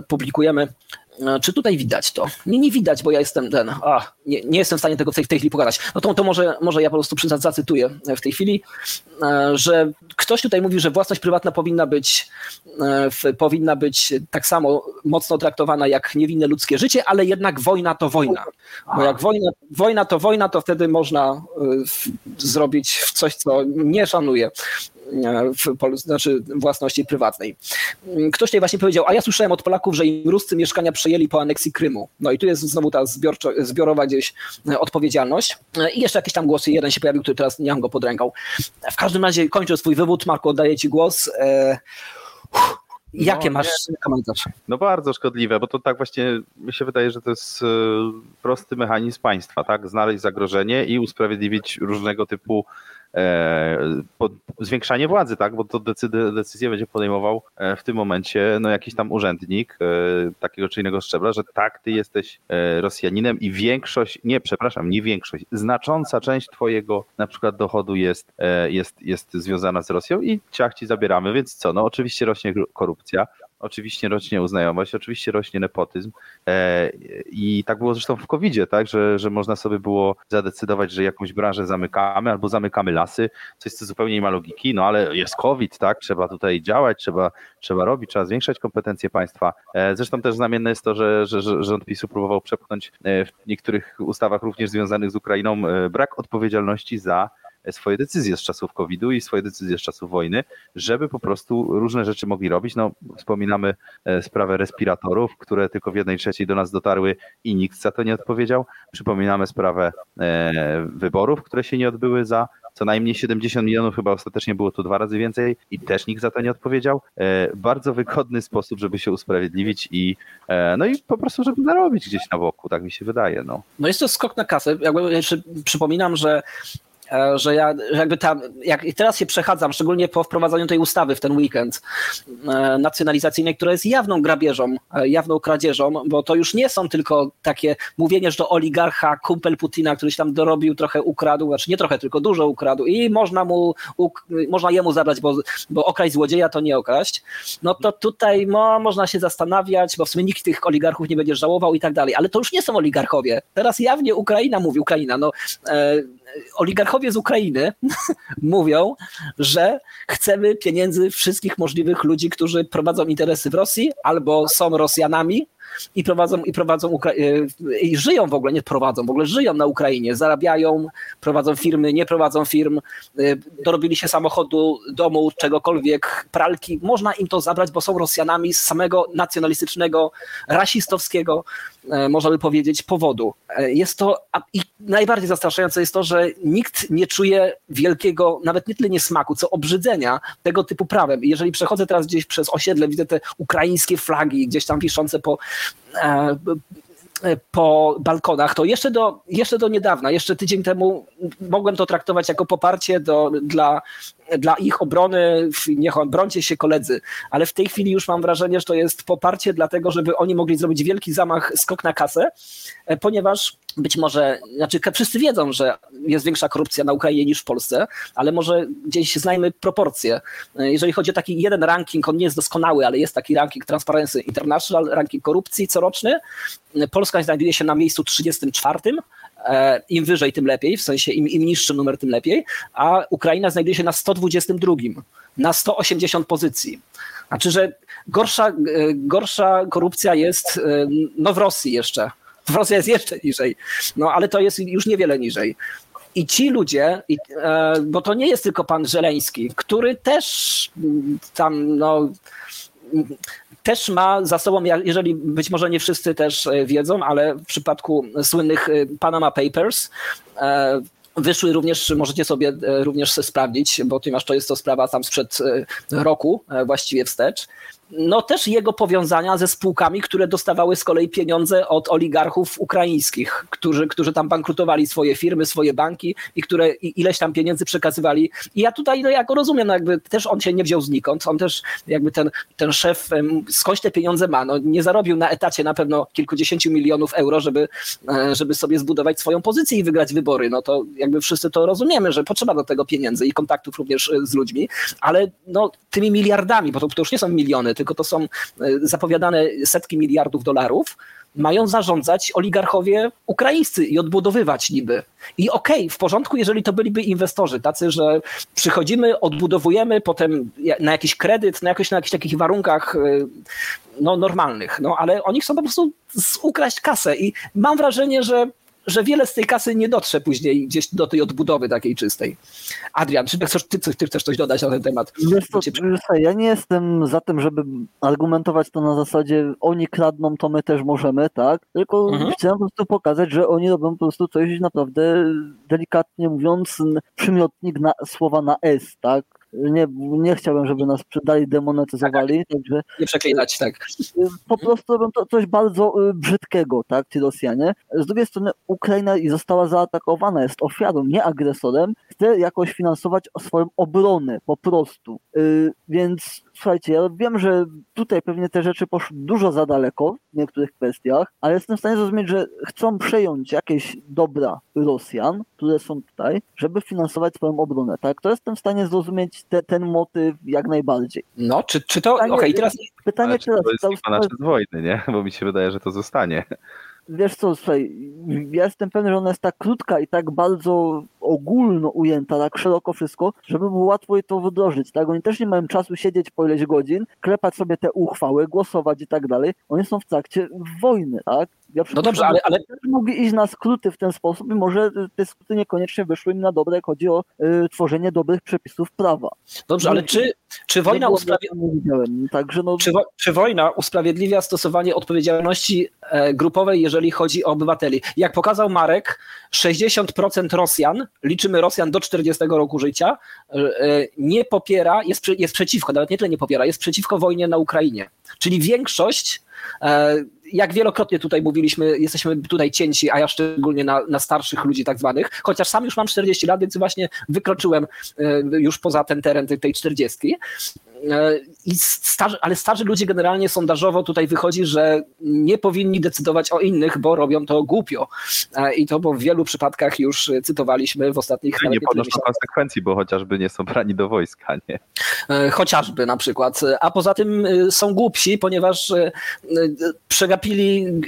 Speaker 3: Publikujemy E, czy tutaj widać to? Nie, nie widać, bo ja jestem ten. A, nie, nie jestem w stanie tego w tej, w tej chwili pokazać. No to, to może, może ja po prostu zacytuję w tej chwili, e, że ktoś tutaj mówi, że własność prywatna powinna być, e, powinna być tak samo mocno traktowana jak niewinne ludzkie życie, ale jednak wojna to wojna. Bo jak wojna, wojna to wojna, to wtedy można zrobić coś, co nie szanuje w, znaczy własności prywatnej. Ktoś tutaj właśnie powiedział, a ja słyszałem od Polaków, że im Ruscy mieszkania przejęli po aneksji Krymu. No i tu jest znowu ta zbiorczo, zbiorowa gdzieś e, odpowiedzialność. E, I jeszcze jakieś tam głosy, jeden się pojawił, który teraz nie mam go pod ręką. W każdym razie kończę swój wywód, Marku, oddaję Ci głos. E, jakie no, masz komentarz?
Speaker 2: No bardzo szkodliwe, bo to tak właśnie mi się wydaje, że to jest prosty mechanizm państwa, tak? Znaleźć zagrożenie i usprawiedliwić różnego typu E, zwiększanie władzy, tak? Bo to decyzję będzie podejmował e, w tym momencie no, jakiś tam urzędnik e, takiego czy innego szczebla, że tak, ty jesteś Rosjaninem i większość, nie, przepraszam, nie większość, znacząca część twojego na przykład dochodu jest, jest, jest związana z Rosją i ciach ci zabieramy, więc co? No oczywiście rośnie korupcja, Oczywiście rośnie uznajomość, oczywiście rośnie nepotyzm e, i tak było zresztą w covid tak, że, że można sobie było zadecydować, że jakąś branżę zamykamy albo zamykamy lasy, coś co zupełnie nie ma logiki, no ale jest COVID, tak, trzeba tutaj działać, trzeba, trzeba robić, trzeba zwiększać kompetencje państwa. E, zresztą też znamienne jest to, że, że, że rząd PiSu próbował przepchnąć e, w niektórych ustawach również związanych z Ukrainą brak odpowiedzialności za swoje decyzje z czasów COVID-u i swoje decyzje z czasów wojny, żeby po prostu różne rzeczy mogli robić. No, wspominamy e, sprawę respiratorów, które tylko w jednej trzeciej do nas dotarły i nikt za to nie odpowiedział. Przypominamy sprawę e, wyborów, które się nie odbyły za co najmniej 70 milionów, chyba ostatecznie było to dwa razy więcej i też nikt za to nie odpowiedział. E, bardzo wygodny sposób, żeby się usprawiedliwić i no i po prostu, żeby narobić gdzieś na boku, tak mi się wydaje. No,
Speaker 3: no jest to skok na kasę. Jakby jeszcze przypominam, że E, że ja że jakby tam, jak teraz się przechadzam, szczególnie po wprowadzeniu tej ustawy w ten weekend e, nacjonalizacyjnej, która jest jawną grabieżą, e, jawną kradzieżą, bo to już nie są tylko takie mówienie, że to oligarcha, kumpel Putina, któryś tam dorobił, trochę ukradł, znaczy nie trochę, tylko dużo ukradł i można mu, można jemu zabrać, bo, bo okraść złodzieja to nie okraść, no to tutaj no, można się zastanawiać, bo w sumie nikt tych oligarchów nie będzie żałował i tak dalej, ale to już nie są oligarchowie. Teraz jawnie Ukraina mówi, Ukraina, no oligarchowie z Ukrainy mówią, że chcemy pieniędzy wszystkich możliwych ludzi, którzy prowadzą interesy w Rosji albo są Rosjanami, i prowadzą, i prowadzą Ukra- e, i żyją w ogóle, nie prowadzą, w ogóle żyją na Ukrainie, zarabiają, prowadzą firmy, nie prowadzą firm, e, dorobili się samochodu, domu, czegokolwiek, pralki, można im to zabrać, bo są Rosjanami z samego nacjonalistycznego, rasistowskiego, e, można by powiedzieć, powodu. Jest to, i najbardziej zastraszające jest to, że nikt nie czuje wielkiego, nawet nie tyle nie smaku, co obrzydzenia tego typu prawem. I jeżeli przechodzę teraz gdzieś przez osiedle, widzę te ukraińskie flagi gdzieś tam wiszące po E, po balkonach, to jeszcze do, jeszcze do niedawna, jeszcze tydzień temu mogłem to traktować jako poparcie do, dla dla ich obrony, niech brońcie się koledzy, ale w tej chwili już mam wrażenie, że to jest poparcie dlatego, żeby oni mogli zrobić wielki zamach, skok na kasę, e, ponieważ być może, znaczy wszyscy wiedzą, że jest większa korupcja na Ukrainie niż w Polsce, ale może gdzieś znajmy proporcje. E, jeżeli chodzi o taki jeden ranking, on nie jest doskonały, ale jest taki ranking Transparency International, ranking korupcji coroczny. E, Polska znajduje się na miejscu 34, E, Im wyżej, tym lepiej, w sensie im, im niższy numer, tym lepiej, a Ukraina znajduje się na 122, na 180 pozycji. Znaczy, że gorsza, e, gorsza korupcja jest e, no w Rosji jeszcze. W Rosji jest jeszcze niżej, no ale to jest już niewiele niżej. I ci ludzie, bo to nie jest tylko pan Żeleński, który też tam no, też ma za sobą, jeżeli być może nie wszyscy też e, wiedzą, ale w przypadku słynnych e, Panama Papers e, wyszły również, możecie sobie również sprawdzić, bo ponieważ to jest to sprawa tam sprzed roku właściwie wstecz, no też jego powiązania ze spółkami, które dostawały z kolei pieniądze od oligarchów ukraińskich, którzy, którzy tam bankrutowali swoje firmy, swoje banki i które ileś tam pieniędzy przekazywali. I ja tutaj no, ja go rozumiem, no jakby też on się nie wziął znikąd, on też jakby ten, ten szef skądś te pieniądze ma, no nie zarobił na etacie na pewno kilkudziesięciu milionów euro, żeby, e, żeby sobie zbudować swoją pozycję i wygrać wybory, no to jakby wszyscy to rozumiemy, że potrzeba do tego pieniędzy i kontaktów również e, z ludźmi, ale no tymi miliardami, bo to, to już nie są miliony, tylko to są e, zapowiadane setki miliardów dolarów, mają zarządzać oligarchowie ukraińscy i odbudowywać niby. I okej, okay, w porządku, jeżeli to byliby inwestorzy, tacy, że przychodzimy, odbudowujemy, potem na jakiś kredyt, na, jakoś, na jakichś takich warunkach e, no, normalnych, no ale oni chcą po prostu ukraść kasę i mam wrażenie, że że wiele z tej kasy nie dotrze później gdzieś do tej odbudowy takiej czystej. Adrian, czy chcesz, ty, ty chcesz coś dodać na ten temat?
Speaker 4: To, ja nie jestem za tym, żeby argumentować to na zasadzie oni kradną, to my też możemy, tak? Tylko mhm. chciałem po prostu pokazać, że oni robią po prostu coś naprawdę delikatnie mówiąc przymiotnik na, słowa na S, tak? Nie, nie chciałbym, żeby nas przydali, demonetyzowali, tak, także...
Speaker 3: Nie przeklinać, tak.
Speaker 4: Po prostu robią to coś bardzo y, brzydkiego, tak, ci Rosjanie. Z drugiej strony Ukraina została zaatakowana, jest ofiarą, nie agresorem, chce jakoś finansować swoją obronę, po prostu. Y, więc słuchajcie, ja wiem, że tutaj pewnie te rzeczy poszły dużo za daleko w niektórych kwestiach, ale jestem w stanie zrozumieć, że chcą przejąć jakieś dobra Rosjan, które są tutaj, żeby finansować swoją obronę, tak? To jestem w stanie zrozumieć te, ten motyw jak najbardziej.
Speaker 3: No, czy, czy to... Okej, okay, teraz...
Speaker 2: Pytanie ale teraz... To jest na czas wojny, nie? Bo mi się wydaje, że to zostanie
Speaker 4: wiesz co, słuchaj, ja jestem pewny, że ona jest tak krótka i tak bardzo ogólno ujęta, tak szeroko wszystko, żeby było łatwo jej to wdrożyć, tak? Oni też nie mają czasu siedzieć po ileś godzin, klepać sobie te uchwały, głosować i tak dalej. Oni są w trakcie wojny, tak?
Speaker 3: Ja no dobrze, ale, ale...
Speaker 4: Mogli iść na skróty w ten sposób i może te skróty niekoniecznie wyszły im na dobre, jak chodzi o y, tworzenie dobrych przepisów prawa.
Speaker 3: Dobrze, ale czy, czy wojna usprawiedliwia... Także no... czy, wo czy wojna usprawiedliwia stosowanie odpowiedzialności e, grupowej, jeżeli chodzi o obywateli? Jak pokazał Marek, 60% Rosjan, liczymy Rosjan do 40 roku życia, e, nie popiera, jest, jest przeciwko, nawet nie tyle nie popiera, jest przeciwko wojnie na Ukrainie. Czyli większość jak wielokrotnie tutaj mówiliśmy, jesteśmy tutaj cięci, a ja szczególnie na, na, starszych ludzi tak zwanych, chociaż sam już mam 40 lat, więc właśnie wykroczyłem e, już poza ten teren tej 40. E, I starzy, ale starzy ludzie generalnie sondażowo tutaj wychodzi, że nie powinni decydować o innych, bo robią to głupio. E, I to bo w wielu przypadkach już cytowaliśmy w ostatnich
Speaker 2: latach. Nie ponoszą konsekwencji, bo chociażby nie są brani do wojska, nie?
Speaker 3: Chociażby na przykład. A poza tym są głupsi, ponieważ przegapili przegapili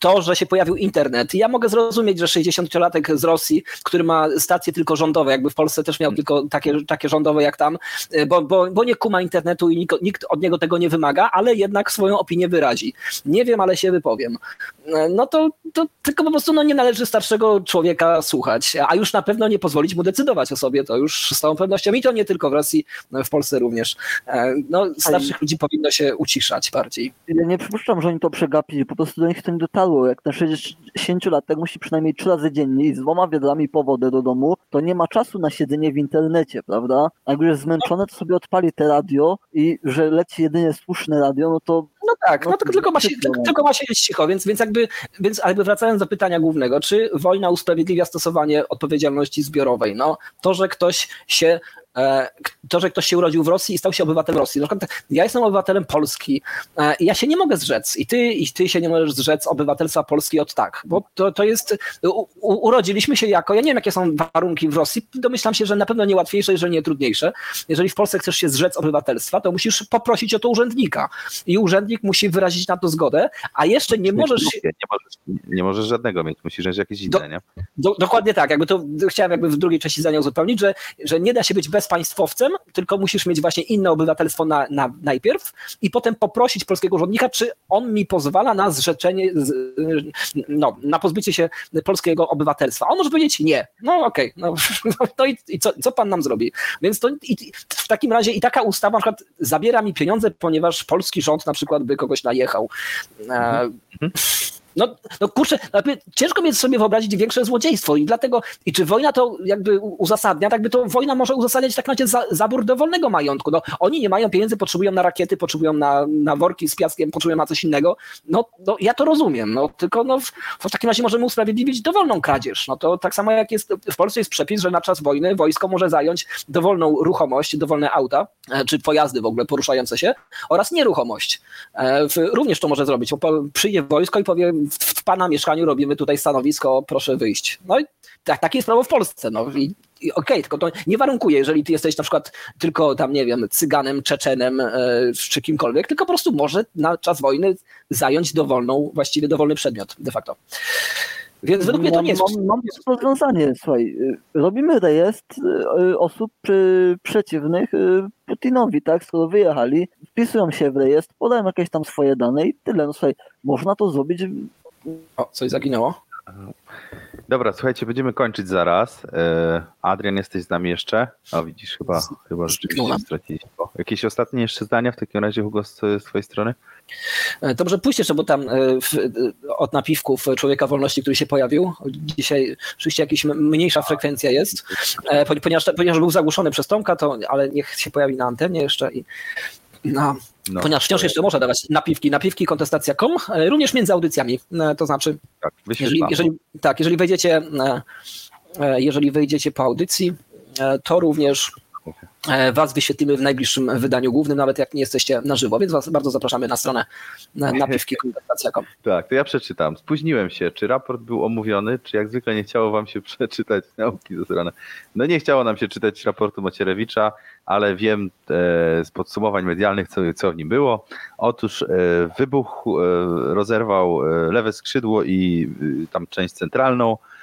Speaker 3: to, że się pojawił internet. I ja mogę zrozumieć, że 60-latek z Rosji, który ma stacje tylko rządowe, jakby w Polsce też miał tylko takie, takie rządowe jak tam, bo, bo, bo nie kuma internetu i nikt, od niego tego nie wymaga, ale jednak swoją opinię wyrazi. Nie wiem, ale się wypowiem. No to, to tylko po prostu no, nie należy starszego człowieka słuchać, a już na pewno nie pozwolić mu decydować o sobie, to już z całą pewnością i to nie tylko w Rosji, no, w Polsce również. E, no, starszych ludzi powinno się uciszać bardziej.
Speaker 4: Ja nie przypuszczam, że oni to przegapią po prostu do nich to nie dotarło. Jak na 60 lat tak musi przynajmniej 3 razy dziennie i z dwoma wiadrami po wodę do domu, to nie ma czasu na siedzenie w internecie, prawda? A jak już jest zmęczone, to sobie odpali te radio i że leci jedynie słuszne radio, no to
Speaker 3: no tak, no, no tylko, ma się, tylko, tylko ma siedzieć cicho, więc, więc, jakby, więc jakby wracając do pytania głównego, czy wojna usprawiedliwia stosowanie odpowiedzialności zbiorowej? No, to, że ktoś się to, że ktoś się urodził w Rosji i stał się obywatelem Rosji. Na przykład ja jestem obywatelem Polski e, i ja się nie mogę zrzec i ty, i ty się nie możesz zrzec obywatelstwa Polski od tak, bo to, to jest, u, urodziliśmy się jako, ja nie wiem jakie są warunki w Rosji, domyślam się, że na pewno nie łatwiejsze, jeżeli nie trudniejsze. Jeżeli w Polsce chcesz się zrzec obywatelstwa, to musisz poprosić o to urzędnika i urzędnik musi wyrazić na to zgodę, a jeszcze nie możesz...
Speaker 2: Nie możesz, nie możesz żadnego mieć, musisz mieć jakieś inne,
Speaker 3: Do-
Speaker 2: nie?
Speaker 3: Do, dokładnie tak, jakby to chciałem jakby w drugiej części zdania uzupełnić, że, że nie da się być bezpaństwowcem, tylko musisz mieć właśnie inne obywatelstwo na, na, najpierw i potem poprosić polskiego urzędnika, czy on mi pozwala na zrzeczenie, z, no, na pozbycie się polskiego obywatelstwa. On może powiedzieć nie. No okej, no, no i, i co, co pan nam zrobi? Więc to i, w takim razie i taka ustawa na przykład zabiera mi pieniądze, ponieważ polski rząd na przykład by kogoś najechał. E, no, no kurczę, ciężko mi sobie wyobrazić większe złodziejstwo i dlatego, i czy wojna to jakby uzasadnia, tak by to wojna może uzasadniać tak naprawdę za, zabór dowolnego majątku. No, oni nie mają pieniędzy, potrzebują na rakiety, potrzebują na, na worki z piaskiem, potrzebują na coś innego. No, no ja to rozumiem, no tylko no, w, w takim razie możemy usprawiedliwić dowolną kradzież. No to tak samo jak jest, w Polsce jest przepis, że na czas wojny wojsko może zająć dowolną ruchomość, dowolne auta, e, czy pojazdy w ogóle poruszające się oraz nieruchomość. E, również to może zrobić. bo Przyjdzie wojsko i powie, w, pana mieszkaniu robimy tutaj stanowisko, proszę wyjść. No i tak, takie jest prawo w Polsce. No i, i okej, tylko to nie warunkuje, jeżeli ty jesteś na przykład tylko tam, nie wiem, cyganem, czeczenem e, czy kimkolwiek, tylko po prostu może na czas wojny zająć dowolną, właściwie dowolny przedmiot de facto. Więc według mnie to nie jest...
Speaker 4: Mam, mam rozwiązanie, słuchaj. y, Robimy rejestr y, osób y, przeciwnych y, Putinowi, tak? Skoro wyjechali, wpisują się w rejestr, podają jakieś tam swoje dane i tyle. No słuchaj, można to zrobić
Speaker 3: O, coś zaginęło.
Speaker 2: Dobra, słuchajcie, będziemy kończyć zaraz. E, Adrian, jesteś z nami jeszcze? O, widzisz, chyba, chyba rzeczywiście straciliśmy. Jakieś ostatnie jeszcze zdania w takim razie, Hugo, z, z twojej strony?
Speaker 3: Dobrze, pójść jeszcze, bo tam e, w, e, od napiwków Człowieka Wolności, który się pojawił, dzisiaj oczywiście jakaś mniejsza frekwencja jest, poni- ponieważ, ponieważ był zagłuszony przez Tomka, to, ale niech się pojawi na antenie jeszcze i no,
Speaker 2: No,
Speaker 3: ponieważ wciąż jeszcze można dawać napiwki, napiwki kontestacja.com, e, również między audycjami, e, to znaczy
Speaker 2: tak,
Speaker 3: jeżeli, jeżeli, tak, jeżeli wejdziecie, e, jeżeli wejdziecie po audycji, to również Was wyświetlimy w najbliższym wydaniu głównym, nawet jak nie jesteście na żywo, więc Was bardzo zapraszamy na stronę na- napiwki.com.
Speaker 2: Tak, to ja przeczytam. Spóźniłem się. Czy raport był omówiony, czy jak zwykle nie chciało wam się przeczytać nauki ze strony? No nie chciało nam się czytać raportu Macierewicza, ale wiem e, z podsumowań medialnych, co, co w nim było. Otóż e, wybuch e, rozerwał e, lewe skrzydło i e, tam część centralną e,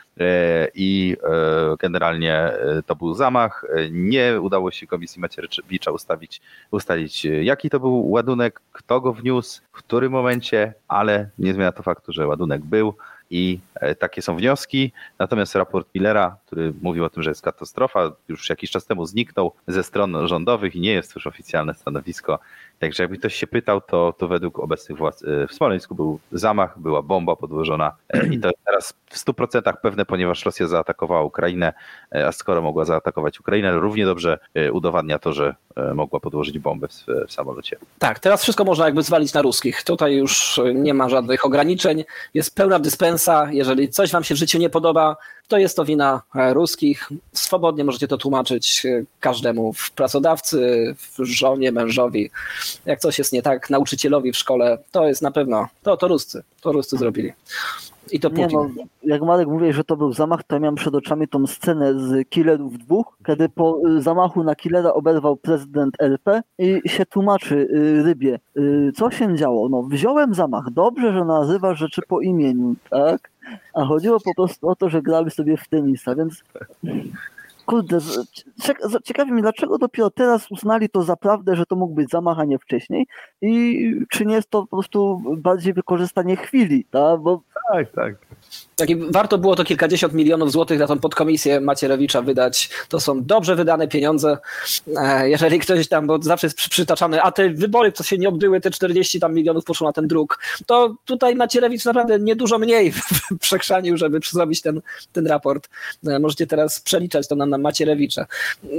Speaker 2: i e, generalnie e, to był zamach. E, Nie udało się Komisji Macierewicza ustawić, ustalić, e, jaki to był ładunek, kto go wniósł, w którym momencie, ale nie zmienia to faktu, że ładunek był i e, takie są wnioski. Natomiast raport Millera, który mówił o tym, że jest katastrofa, już jakiś czas temu zniknął ze stron rządowych i nie jest już oficjalne stanowisko. Także jakby ktoś się pytał, to, to według obecnych władz e, w Smoleńsku był zamach, była bomba podłożona e, i to teraz w 100% pewne, ponieważ Rosja zaatakowała Ukrainę, e, a skoro mogła zaatakować Ukrainę, równie dobrze udowadnia to, że mogła podłożyć bombę w, w samolocie.
Speaker 3: Tak, teraz wszystko można jakby zwalić na ruskich. Tutaj już nie ma żadnych ograniczeń, jest pełna dyspensa. Jeżeli coś wam się w życiu nie podoba, to jest to wina e, ruskich. Swobodnie możecie to tłumaczyć e, każdemu, w pracodawcy, w żonie, mężowi. Jak coś jest nie tak, nauczycielowi w szkole, to jest na pewno, to, to Ruscy, to Ruscy zrobili. I to
Speaker 4: Nie
Speaker 3: Putin.
Speaker 4: no, jak Marek mówi, że to był zamach, to ja miałem przed oczami tą scenę z Killerów dwóch, kiedy po y, zamachu na Killera oberwał prezydent LP i się tłumaczy y, rybie, y, co się działo. No, wziąłem zamach, dobrze, że nazywasz rzeczy po imieniu, tak? A chodziło po prostu o to, że grali sobie w tenisa, więc kurde, ciekawi mnie, dlaczego dopiero teraz uznali to za prawdę, że to mógł być zamach, a nie wcześniej i czy nie jest to po prostu bardziej wykorzystanie chwili, tak? Bo
Speaker 2: Tak, tak.
Speaker 3: Taki, warto było to kilkadziesiąt milionów złotych na tą podkomisję Macierewicza wydać. To są dobrze wydane pieniądze. E, Jeżeli ktoś tam, bo zawsze jest przy- przytaczany, a te wybory, co się nie odbyły, te 40 tam milionów poszło na ten druk, to tutaj Macierewicz naprawdę niedużo mniej przekrzanił, żeby zrobić ten, ten raport. E, Możecie teraz przeliczać to na, na Macierewicza.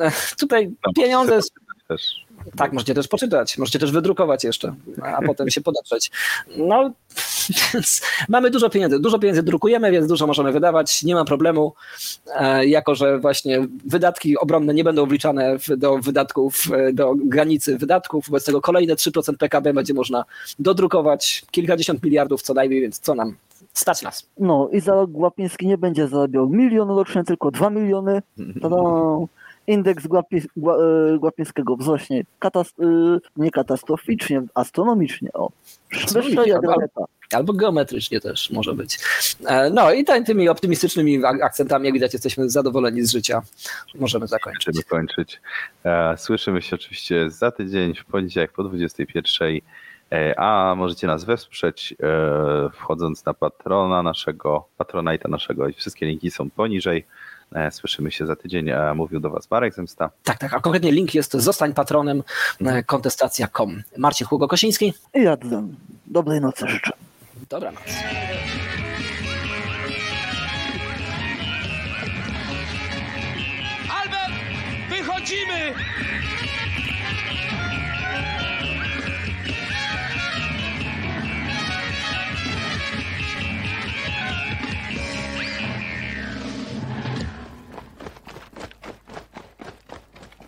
Speaker 3: E, Tutaj
Speaker 2: No,
Speaker 3: pieniądze...
Speaker 2: Też.
Speaker 3: Tak, możecie też poczytać, możecie też wydrukować jeszcze, a potem się podeprzeć. No, więc mamy dużo pieniędzy. Dużo pieniędzy drukujemy, więc dużo możemy wydawać, nie ma problemu. E, jako, że właśnie wydatki obronne nie będą wliczane do wydatków, e, do granicy wydatków, wobec tego kolejne 3% PKB będzie można dodrukować kilkadziesiąt miliardów co najmniej, więc co nam stać nas.
Speaker 4: No i za rok Łapiński nie będzie zarabiał milion rocznie, tylko dwa miliony. Tada! Indeks Głapie, Gła, e, Łapińskiego wzrośnie katast, e, nie katastroficznie, astronomicznie. O, jak
Speaker 3: Albo-. Albo geometrycznie też może być. E, No i tymi optymistycznymi ak- akcentami, jak widać, jesteśmy zadowoleni z życia. Możemy zakończyć.
Speaker 2: Chcemy kończyć. Słyszymy się oczywiście za tydzień, w poniedziałek po 21. E, A możecie nas wesprzeć e, wchodząc na patrona naszego, patronajta naszego i wszystkie linki są poniżej. E, Słyszymy się za tydzień. Mówił do Was Marek Zemsta.
Speaker 3: Tak, tak, a konkretnie link jest zostań patronem kontestacja.com. Marcin Hugo-Kosiński.
Speaker 4: I Jadzen. Dobrej nocy życzę.
Speaker 3: Dobranoc.
Speaker 8: Albert, wychodzimy!